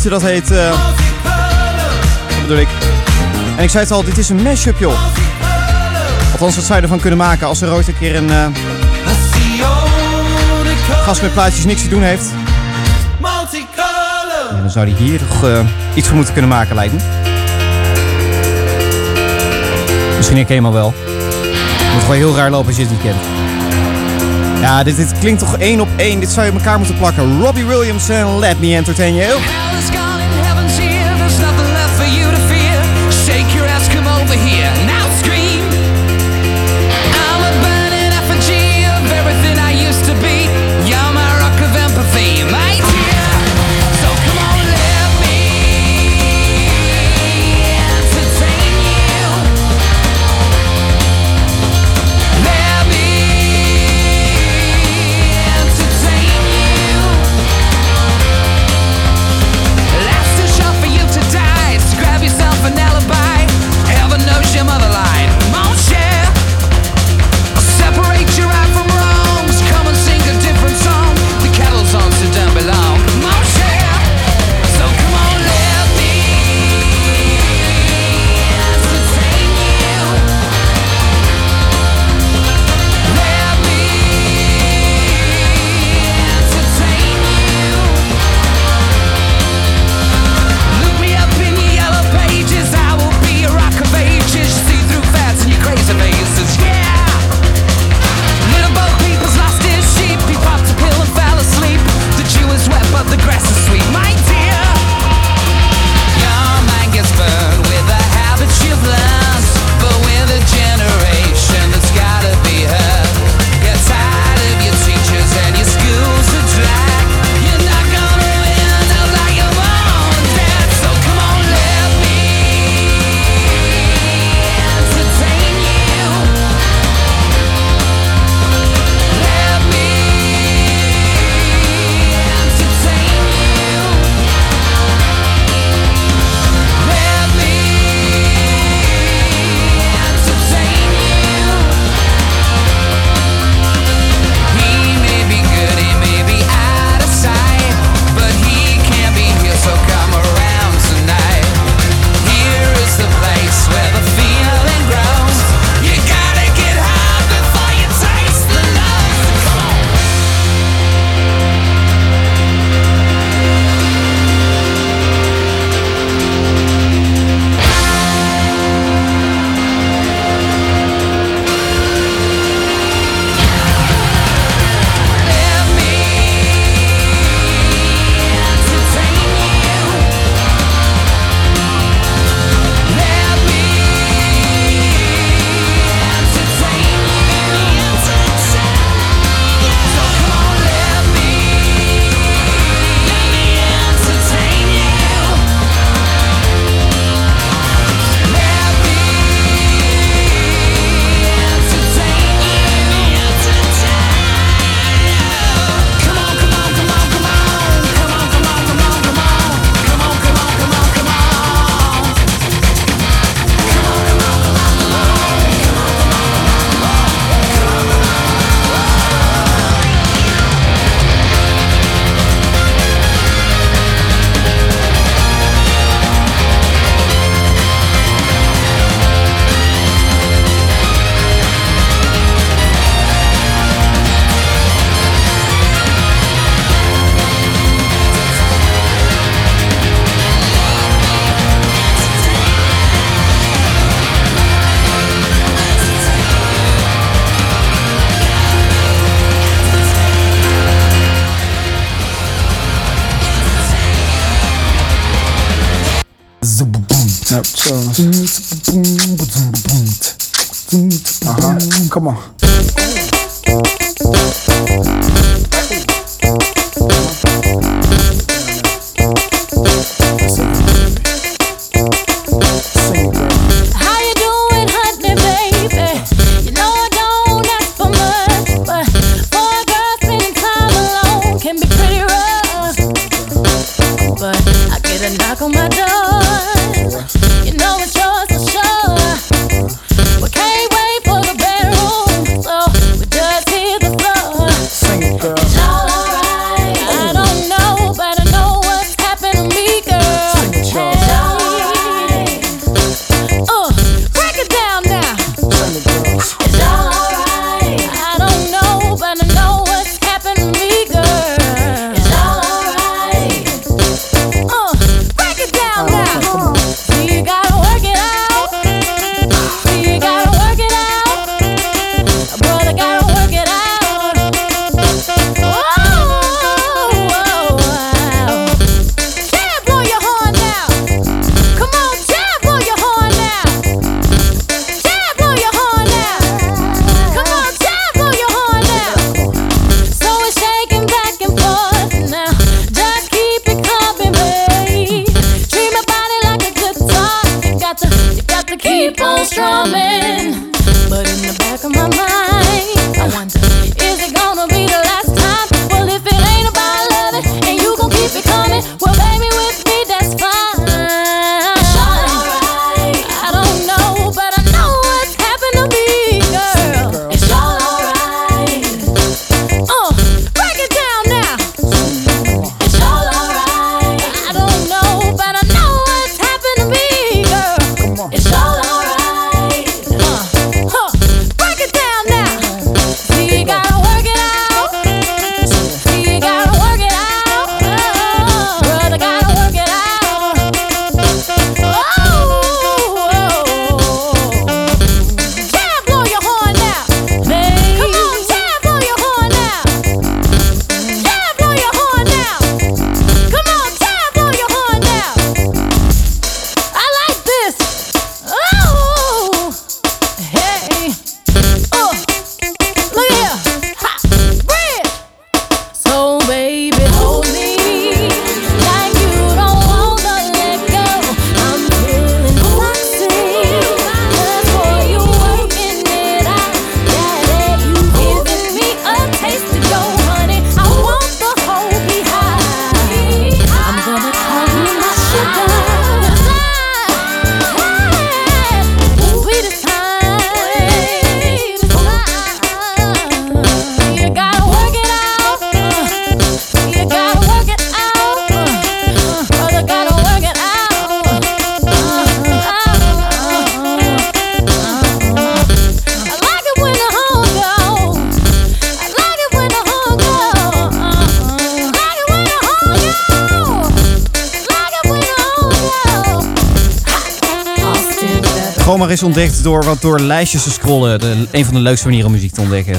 liedje dat heet... eh, wat bedoel ik? En ik zei het al, dit is een mashup joh. Althans, wat zou je ervan kunnen maken als er ooit een keer een eh, gast met plaatjes niks te doen heeft. dan zou hij hier toch eh, iets van moeten kunnen maken, lijkt me. Misschien ik helemaal wel. Het moet gewoon heel raar lopen als je het niet kent. Ja, dit, klinkt toch één op één. Dit zou je elkaar moeten plakken. Robbie Williams en Let Me Entertain You. Ontdekt door wat door lijstjes te scrollen. Een van de leukste manieren om muziek te ontdekken.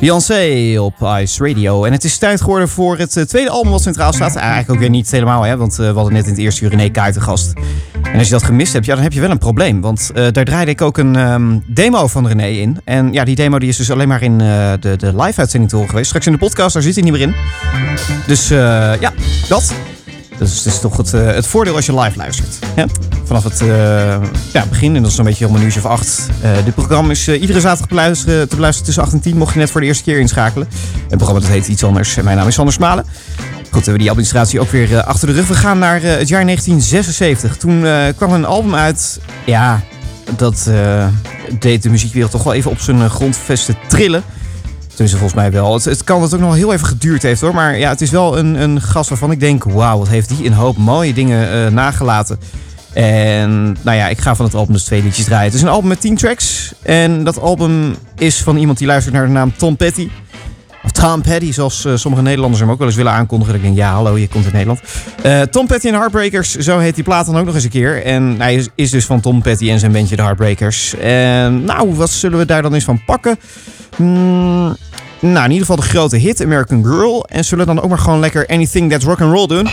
Beyoncé op Ice Radio. En het is tijd geworden voor het eh, tweede album wat centraal staat. Eigenlijk ook weer niet helemaal, hè, want eh, we hadden net in het eerste uur René Kuijten gast. En als je dat gemist hebt, ja, dan heb je wel een probleem. Want eh, daar draaide ik ook een ehm, demo van René in. En ja, die demo die is dus alleen maar in de, de live-uitzending te geweest. Straks in de podcast, daar zit hij niet meer in. Dus ja, dat. Dat is, toch het, het voordeel als je live luistert. Vanaf het eh, ja, begin, en dat is zo'n beetje om een uurtje of acht. Eh, dit programma is eh, iedere zaterdag beluisteren, te beluisteren tussen 8 en 10. Mocht je net voor de eerste keer inschakelen. Het programma dat heet iets anders. Mijn naam is Sander Smalen. Goed, we hebben die administratie ook weer achter de rug. We gaan naar het jaar 1976. Toen kwam een album uit. Ja, dat deed de muziekwereld toch wel even op zijn grondvesten trillen. Tenminste, volgens mij wel. Het, kan dat ook nog heel even geduurd heeft hoor. Maar ja, het is wel een, een gast waarvan ik denk... Wauw, wat heeft die een hoop mooie dingen nagelaten. En nou ja, ik ga van het album dus twee liedjes draaien. Het is een album met 10 tracks. En dat album is van iemand die luistert naar de naam Tom Petty. Of Tom Petty, zoals eh, sommige Nederlanders hem ook wel eens willen aankondigen. Dat ik denk, ja, hallo, je komt uit Nederland. Eh, Tom Petty en Heartbreakers, zo heet die plaat dan ook nog eens een keer. En hij is, is dus van Tom Petty en zijn bandje de Heartbreakers. En nou, wat zullen we daar dan eens van pakken? Hmm, nou, in ieder geval de grote hit, American Girl. En zullen we dan ook maar gewoon lekker Anything That's Rock and Roll doen?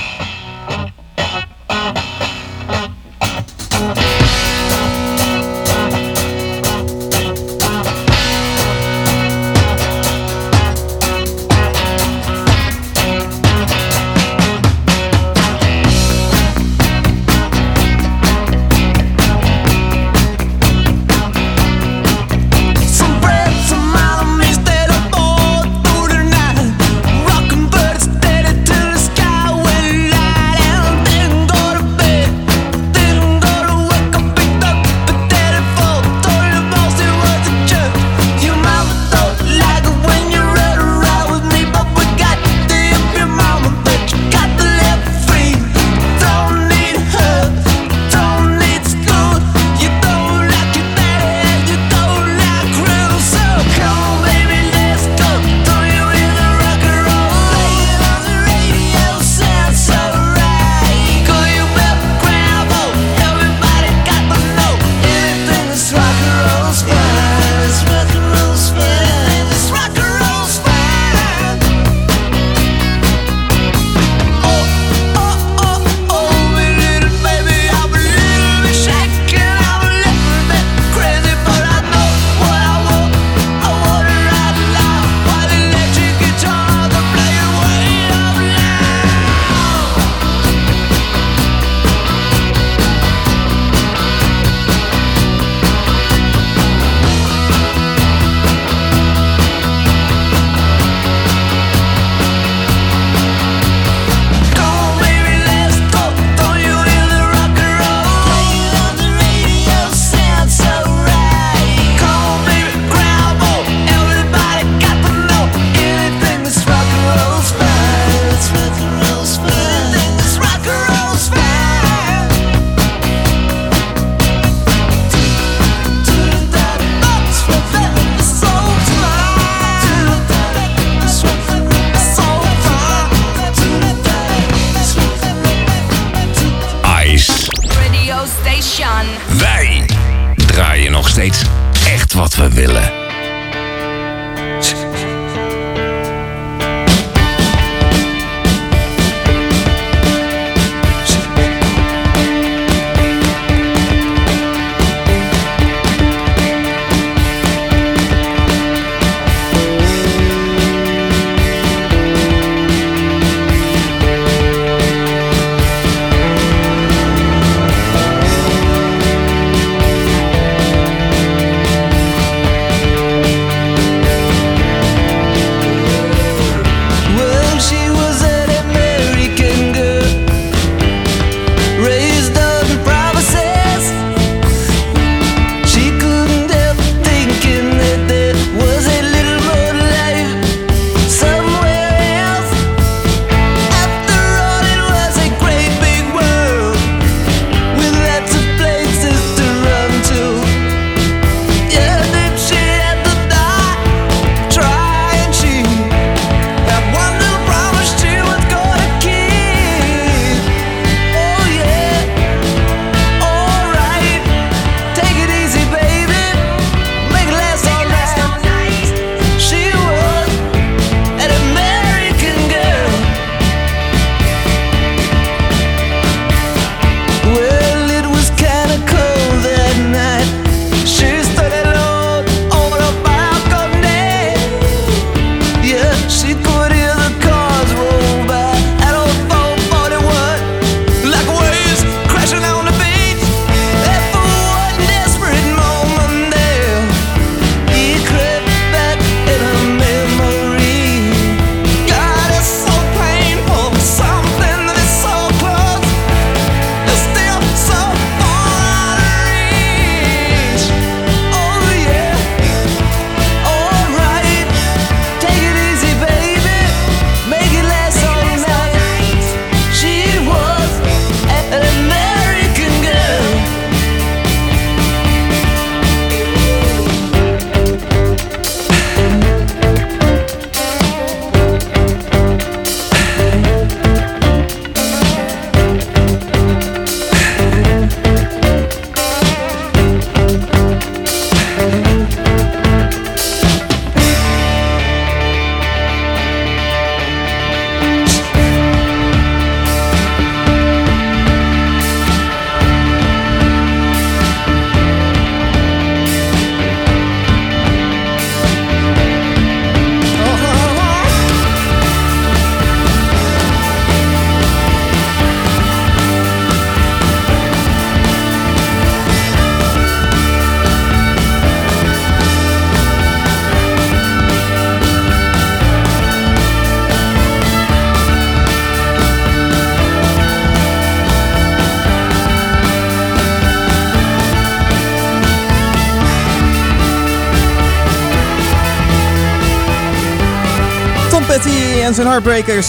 En Heartbreakers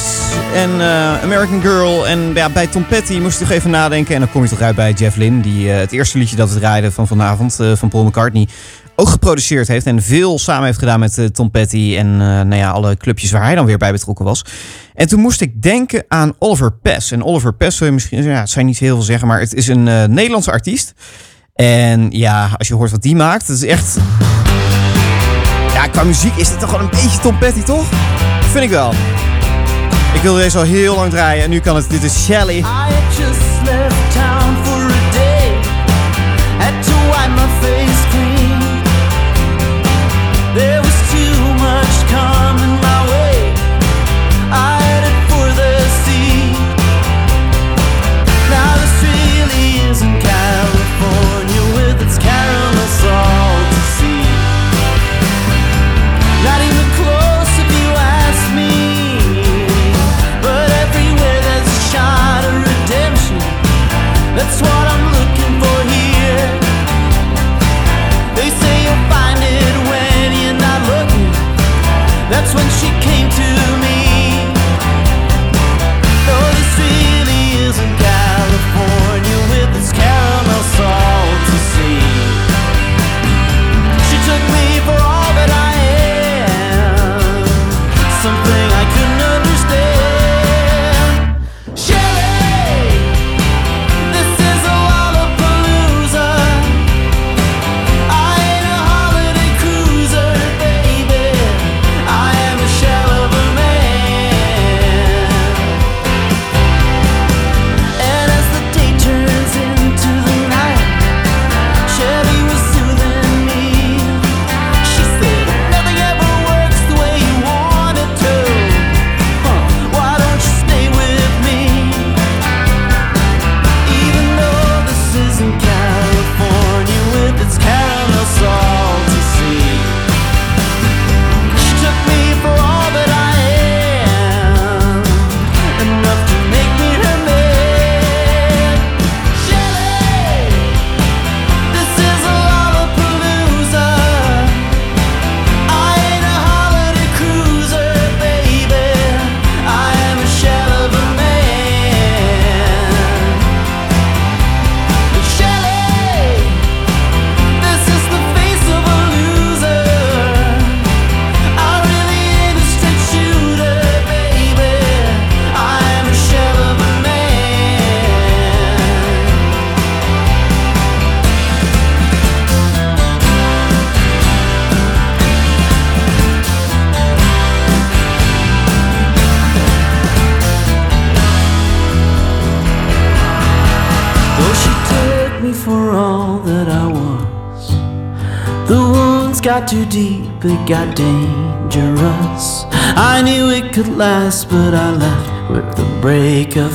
en eh, American Girl. En ja, bij Tom Petty moest ik toch even nadenken. En dan kom je toch uit bij Jeff Lynne, die eh, het eerste liedje dat we draaiden van vanavond eh, van Paul McCartney ook geproduceerd heeft. En veel samen heeft gedaan met Tom Petty en nou ja, alle clubjes waar hij dan weer bij betrokken was. En toen moest ik denken aan Oliver Pes. En Oliver Pes, zul je misschien, ja, het zijn niet heel veel zeggen, maar het is een Nederlandse artiest. En ja, als je hoort wat die maakt, het is echt... Ja, qua muziek is het toch wel een beetje Tom Petty, toch? Vind ik wel. Ik wilde deze al heel lang draaien en nu kan het. Dit is Shelly. I just town for a day. Too deep, it got dangerous. I knew it could last, but I left with the break of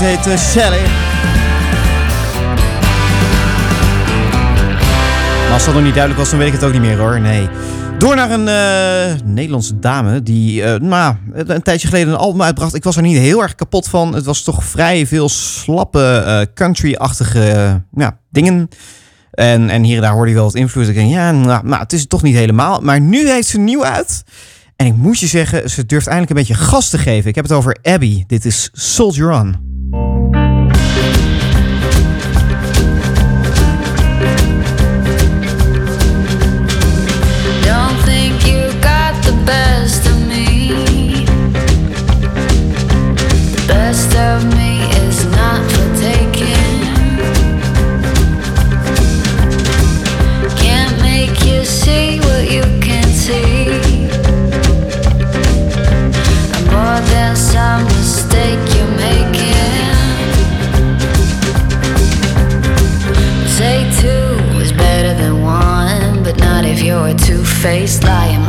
heet Shelly. Maar als dat nog niet duidelijk was, dan weet ik het ook niet meer hoor. Nee. Door naar een eh, Nederlandse dame die eh, nou, een tijdje geleden een album uitbracht. Ik was er niet heel erg kapot van. Het was toch vrij veel slappe eh, country-achtige ja, dingen. En, en hier en daar hoorde je wel wat invloed. Ik denk, ja, nou, nou, het is het toch niet helemaal. Maar nu heeft ze nieuw uit. En ik moet je zeggen, ze durft eindelijk een beetje gas te geven. Ik heb het over Abby. Dit is Soldier On. Don't think you face lying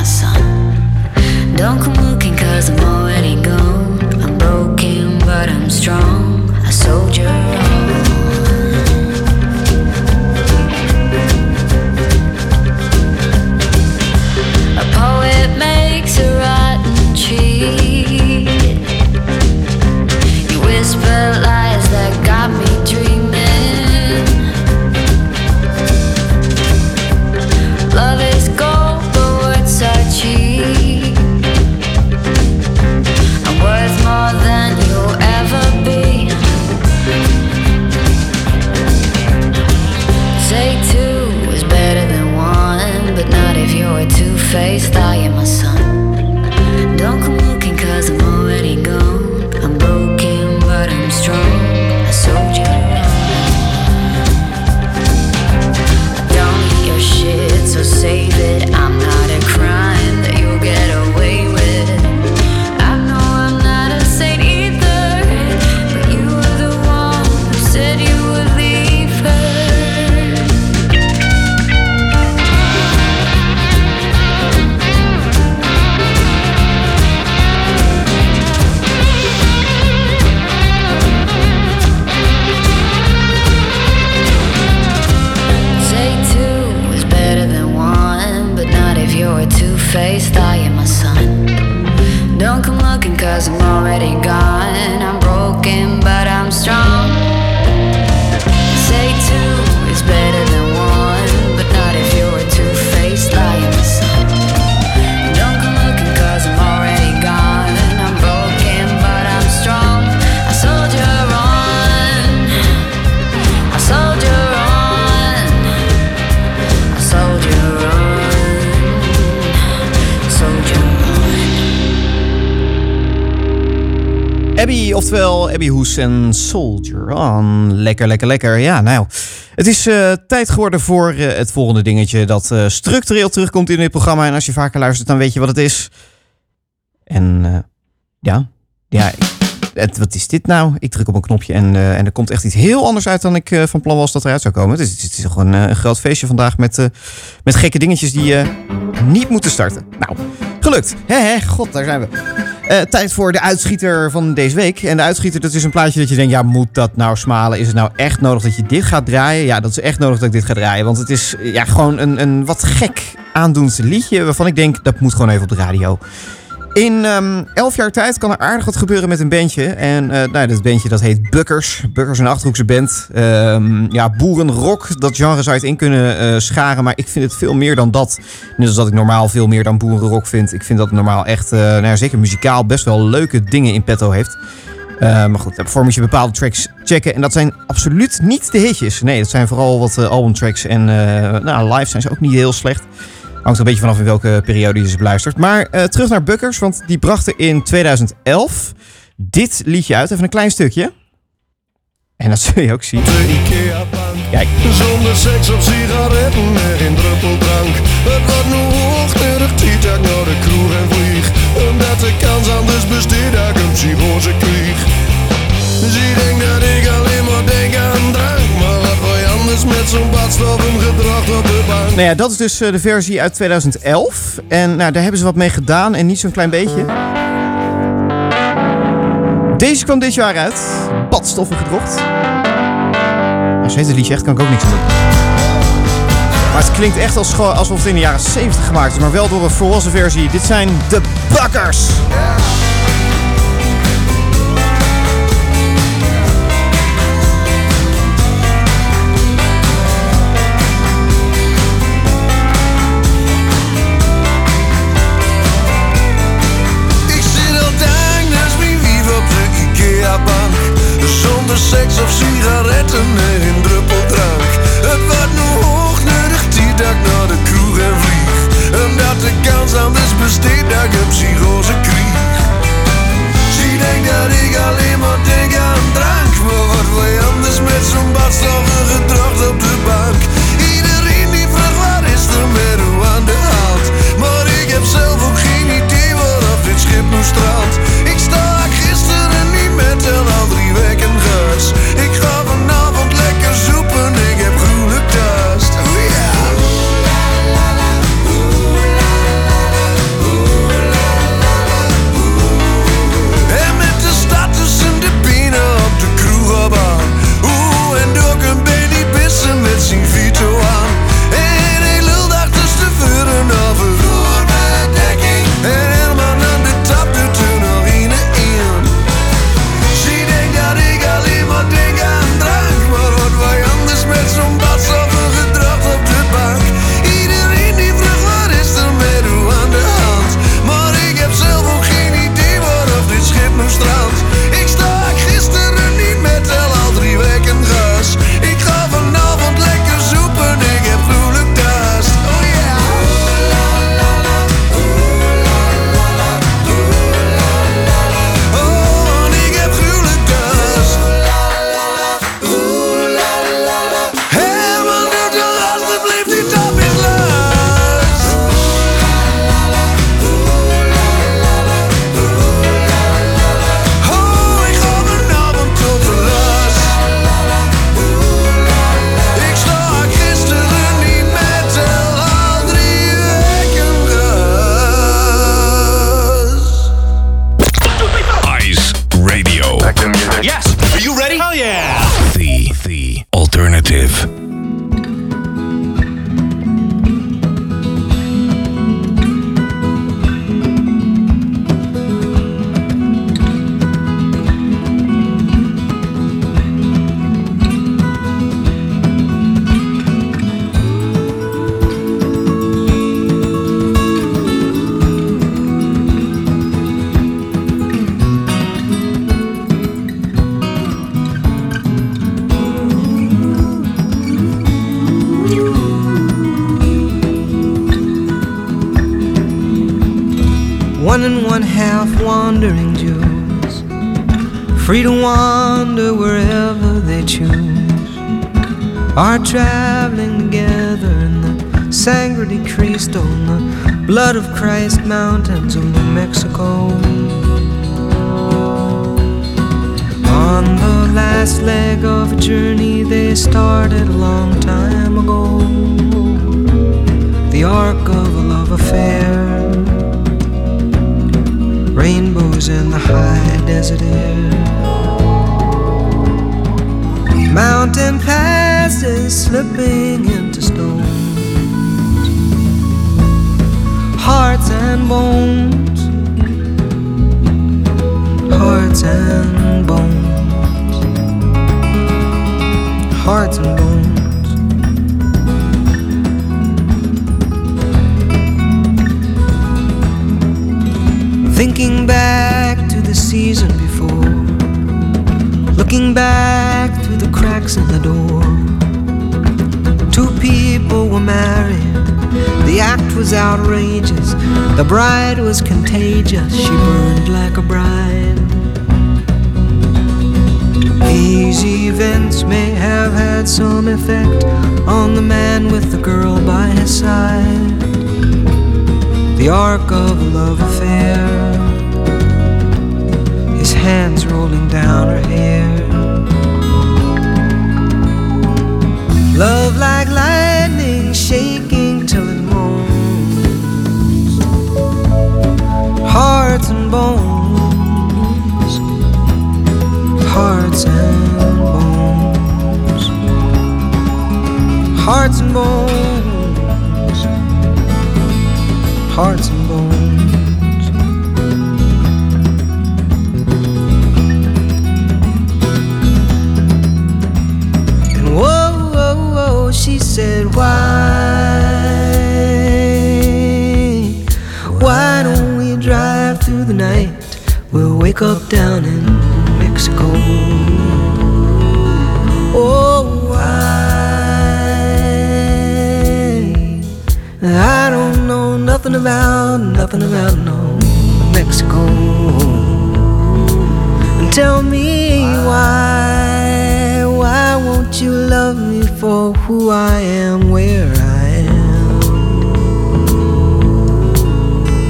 Abby, Hoes en Soldier. Lekker, lekker, lekker. Ja, nou, het is eh, tijd geworden voor eh, het volgende dingetje dat eh, structureel terugkomt in dit programma. En als je vaker luistert, dan weet je wat het is. En ja, ja, het, wat is dit nou? Ik druk op een knopje en, eh, en er komt echt iets heel anders uit dan ik eh, van plan was dat eruit zou komen. Het is, het is gewoon eh, een groot feestje vandaag met, met gekke dingetjes die niet moeten starten. Nou, gelukt. God, daar zijn we. Tijd voor de uitschieter van deze week. En de uitschieter, dat is een plaatje dat je denkt... ja, moet dat nou smalen? Is het nou echt nodig dat je dit gaat draaien? Ja, dat is echt nodig dat ik dit ga draaien. Want het is ja, gewoon een, een wat gek aandoend liedje... waarvan ik denk, dat moet gewoon even op de radio. In ehm, elf jaar tijd kan er aardig wat gebeuren met een bandje. En eh, nou, dat bandje dat heet Bukkers. Bukkers, een Achterhoekse band. Ehm, ja, boerenrock, dat genre zou je het in kunnen eh, scharen. Maar ik vind het veel meer dan dat. Net als dat ik normaal veel meer dan boerenrock vind. Ik vind dat het normaal echt, eh, nou zeker muzikaal, best wel leuke dingen in petto heeft. Maar goed, daarvoor moet je bepaalde tracks checken. En dat zijn absoluut niet de hitjes. Nee, dat zijn vooral wat albumtracks. En nou, live zijn ze ook niet heel slecht. Hangt er een beetje vanaf in welke periode je ze beluistert. Maar eh, terug naar Bukkers, want die brachten in 2011 dit liedje uit. Even een klein stukje. En dat zul je ook zien. Kijk. Zonder seks of sigaretten en geen druppeldrank. Het wordt nu hoogtijdig ik naar de kroeg en vlieg. Omdat de kans anders besteedt dat ik een psychose kreeg. Ze denkt dat ik alleen maar met zo'n badstoffen gedrag op de bank? Nou ja, dat is dus eh, de versie uit 2011. En nou, daar hebben ze wat mee gedaan en niet zo'n klein beetje. Deze kwam dit jaar uit. Badstoffen gedrocht. Als je het liedje echt, kan ik ook niks doen. Maar het klinkt echt als, alsof het in de jaren 70 gemaakt is. Maar wel door een volwassen versie. Dit zijn de Bakkers. seks of sigaretten en een druppeldrank. Het wordt nu hoog nodig dat ik naar de kroeg en vlieg. Omdat de kans aan anders besteed dat ik een psychose krieg. Ze denkt dat ik alleen maar denk aan drank, maar wat wij anders met zo'n badstoffen gedronken. Free to wander wherever they choose, are traveling together in the Sangre de Cristo, the blood of Christ mountains of New Mexico. On the last leg of a journey they started a long time ago. The arc of a love affair. Rainbows in the high desert air. Mountain passes slipping into stones. Hearts and bones. Hearts and bones hearts and bones. Thinking back to the season looking back through the cracks in the door. Two people were married, the act was outrageous, the bride was contagious, she burned like a bride. These events may have had some effect on the man with the girl by his side. The arc of a love affair, hands rolling down her hair. Love like lightning shaking till it moans. Hearts and bones hearts and bones. Hearts and bones. Hearts and bones. She said, why? Why don't we drive through the night? We'll wake up down in Mexico. Oh, why? I don't know nothing about, nothing about no Mexico. Tell me why, why won't you love me for who I am, where I am?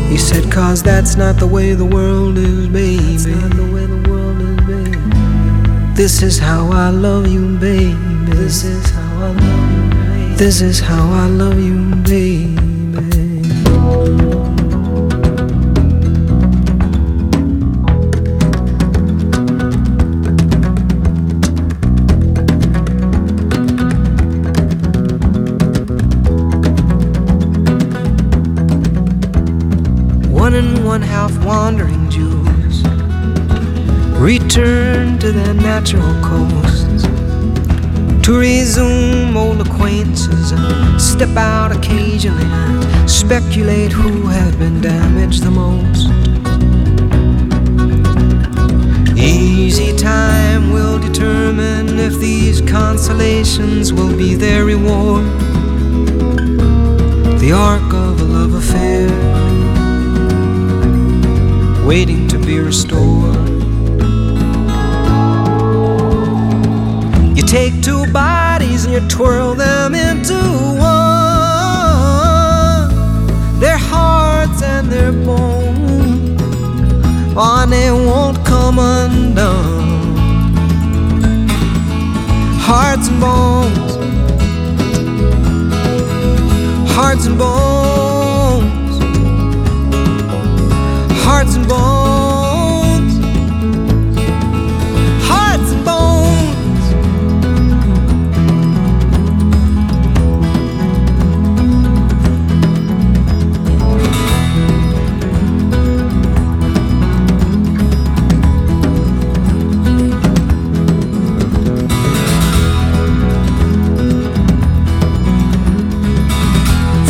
He said, cause that's not the way the world is, baby. That's not the way the world is, baby. This is how I love you, baby. This is how I love you, baby. This is how I love you, baby. Return to their natural coasts to resume old acquaintances and step out occasionally and speculate who had been damaged the most. Easy time will determine if these consolations will be their reward. The arc of a love affair waiting to be restored. Take two bodies and you twirl them into one. Their hearts and their bones, oh, and they won't come undone. Hearts and bones, hearts and bones, hearts and bones,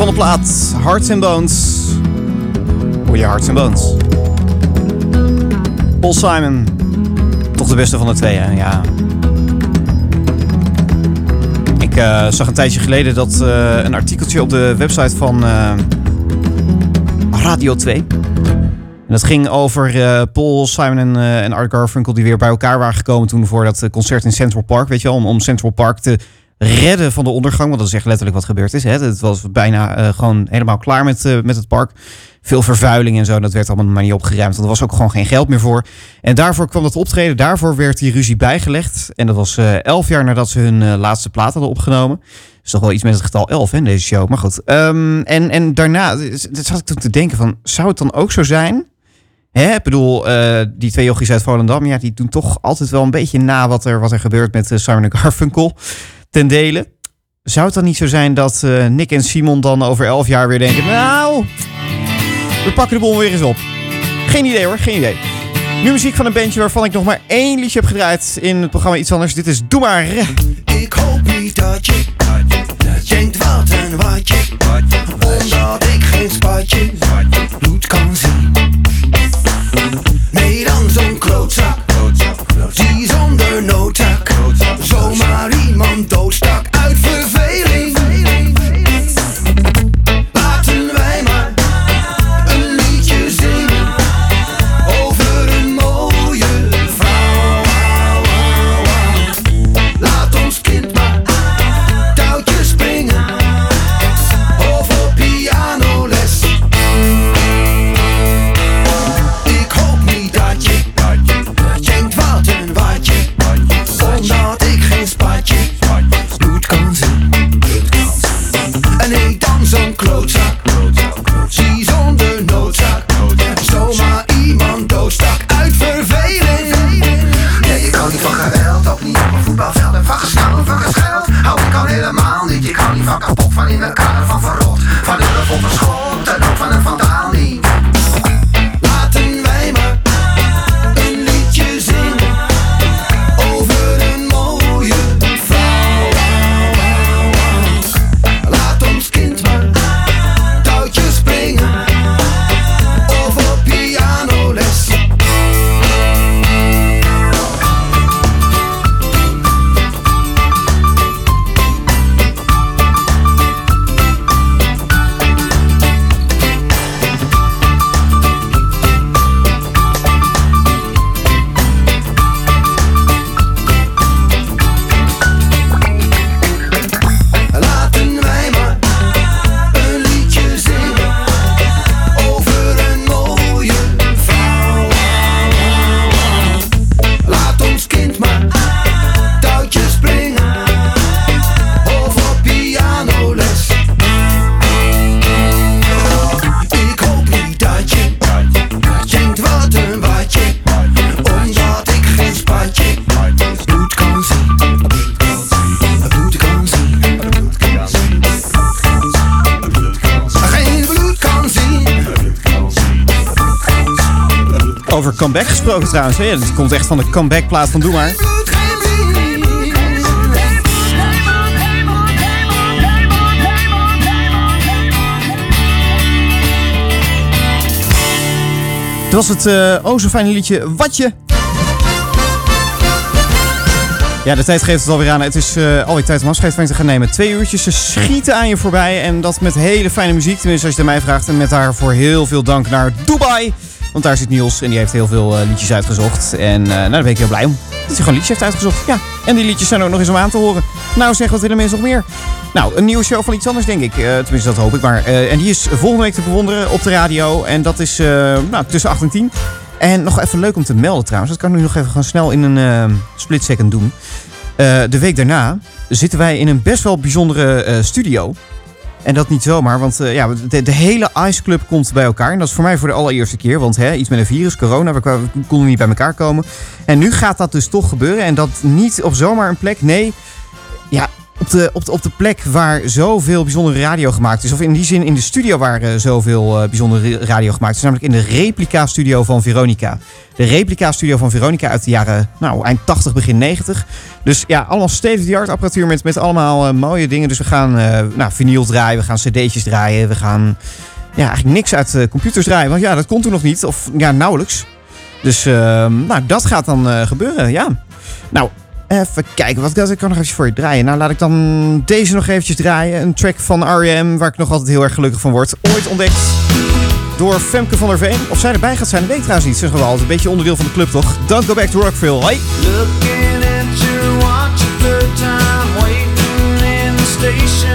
Van de plaat Hearts and Bones. Hoor je Hearts and Bones. Paul Simon. Toch de beste van de twee? Ja. Ik eh, zag een tijdje geleden dat eh, een artikeltje op de website van eh, Radio 2. En dat ging over Paul, Simon en, en Art Garfunkel die weer bij elkaar waren gekomen toen voor dat concert in Central Park. Weet je wel, om, om Central Park te redden van de ondergang. Want dat is echt letterlijk wat gebeurd is. Hè. Het was bijna eh, gewoon helemaal klaar met, eh, met het park. Veel vervuiling en zo. Dat werd allemaal maar niet opgeruimd. Want er was ook gewoon geen geld meer voor. En daarvoor kwam dat optreden. Daarvoor werd die ruzie bijgelegd. En dat was eh, elf jaar nadat ze hun laatste plaat hadden opgenomen. Is toch wel iets met het getal 11 hè, in deze show. Maar goed. Ehm, en, en daarna zat ik toen te denken van... Zou het dan ook zo zijn... Hè, ik bedoel, eh, die twee jochies uit Volendam... Ja, die doen toch altijd wel een beetje na wat er, wat er gebeurt met eh, Simon en Garfunkel. Ten dele. Zou het dan niet zo zijn dat eh, Nick en Simon dan over elf jaar weer denken... Nou, we pakken de bol weer eens op. Geen idee hoor, geen idee. Nu muziek van een bandje waarvan ik nog maar één liedje heb gedraaid in het programma Iets Anders. Dit is Doe Maar. Ik hoop niet dat je denkt wat en wat je Omdat ik geen spatje bloed kan zien. Nee dan zo'n klootzak. Die zonder noodtak Zomaar iemand doodstak. Uit verveling comeback gesproken trouwens. Hè? Dat komt echt van de comebackplaat van Doe Maar. Dat was het eh oh zo fijne liedje Watje. Ja, de tijd geeft het alweer aan. Het is eh, alweer tijd om afscheid van te gaan nemen. Twee uurtjes, ze schieten aan je voorbij. En dat met hele fijne muziek. Tenminste, als je het mij vraagt. En met daarvoor heel veel dank naar Dubai. Want daar zit Niels en die heeft heel veel eh, liedjes uitgezocht. En eh, nou, daar ben ik heel blij om. Dat hij gewoon liedjes heeft uitgezocht. Ja, en die liedjes zijn ook nog eens om aan te horen. Nou zeg, wat willen mensen nog meer? Nou, een nieuwe show van iets anders, denk ik. Eh, tenminste, dat hoop ik maar. En die is volgende week te bewonderen op de radio. En dat is nou, tussen 8 en 10. En nog even leuk om te melden trouwens. Dat kan ik nu nog even gewoon snel in een eh, split second doen. De week daarna zitten wij in een best wel bijzondere studio. En dat niet zomaar, want eh, ja, de, hele Ice Club komt bij elkaar. En dat is voor mij voor de allereerste keer. Want hè, iets met een virus, corona, we, we konden niet bij elkaar komen. En nu gaat dat dus toch gebeuren. En dat niet op zomaar een plek. Nee, ja, op de, op, de, op de plek waar zoveel bijzondere radio gemaakt is. Of in die zin in de studio waar eh, zoveel eh, bijzondere radio gemaakt is. Namelijk in de replica-studio van Veronica. De replica-studio van Veronica uit de jaren nou, eind 80, begin 90. Dus ja, allemaal state-of-the-art apparatuur met, met allemaal eh, mooie dingen. Dus we gaan nou, vinyl draaien, we gaan cd'tjes draaien. We gaan ja, eigenlijk niks uit computers draaien. Want ja, dat kon toen nog niet. Of ja, nauwelijks. Dus eh, nou, dat gaat dan gebeuren, ja. Nou, Even kijken, wat kan ik nog even voor je draaien? Nou, laat ik dan deze nog eventjes draaien. Een track van R.E.M. waar ik nog altijd heel erg gelukkig van word. Ooit ontdekt door Femke van der Veen. Of zij erbij gaat zijn, weet ik trouwens niet. Zeg we een beetje onderdeel van de club toch? Dan go back to Rockville, hoi! Looking at your watch, third time waiting in the station.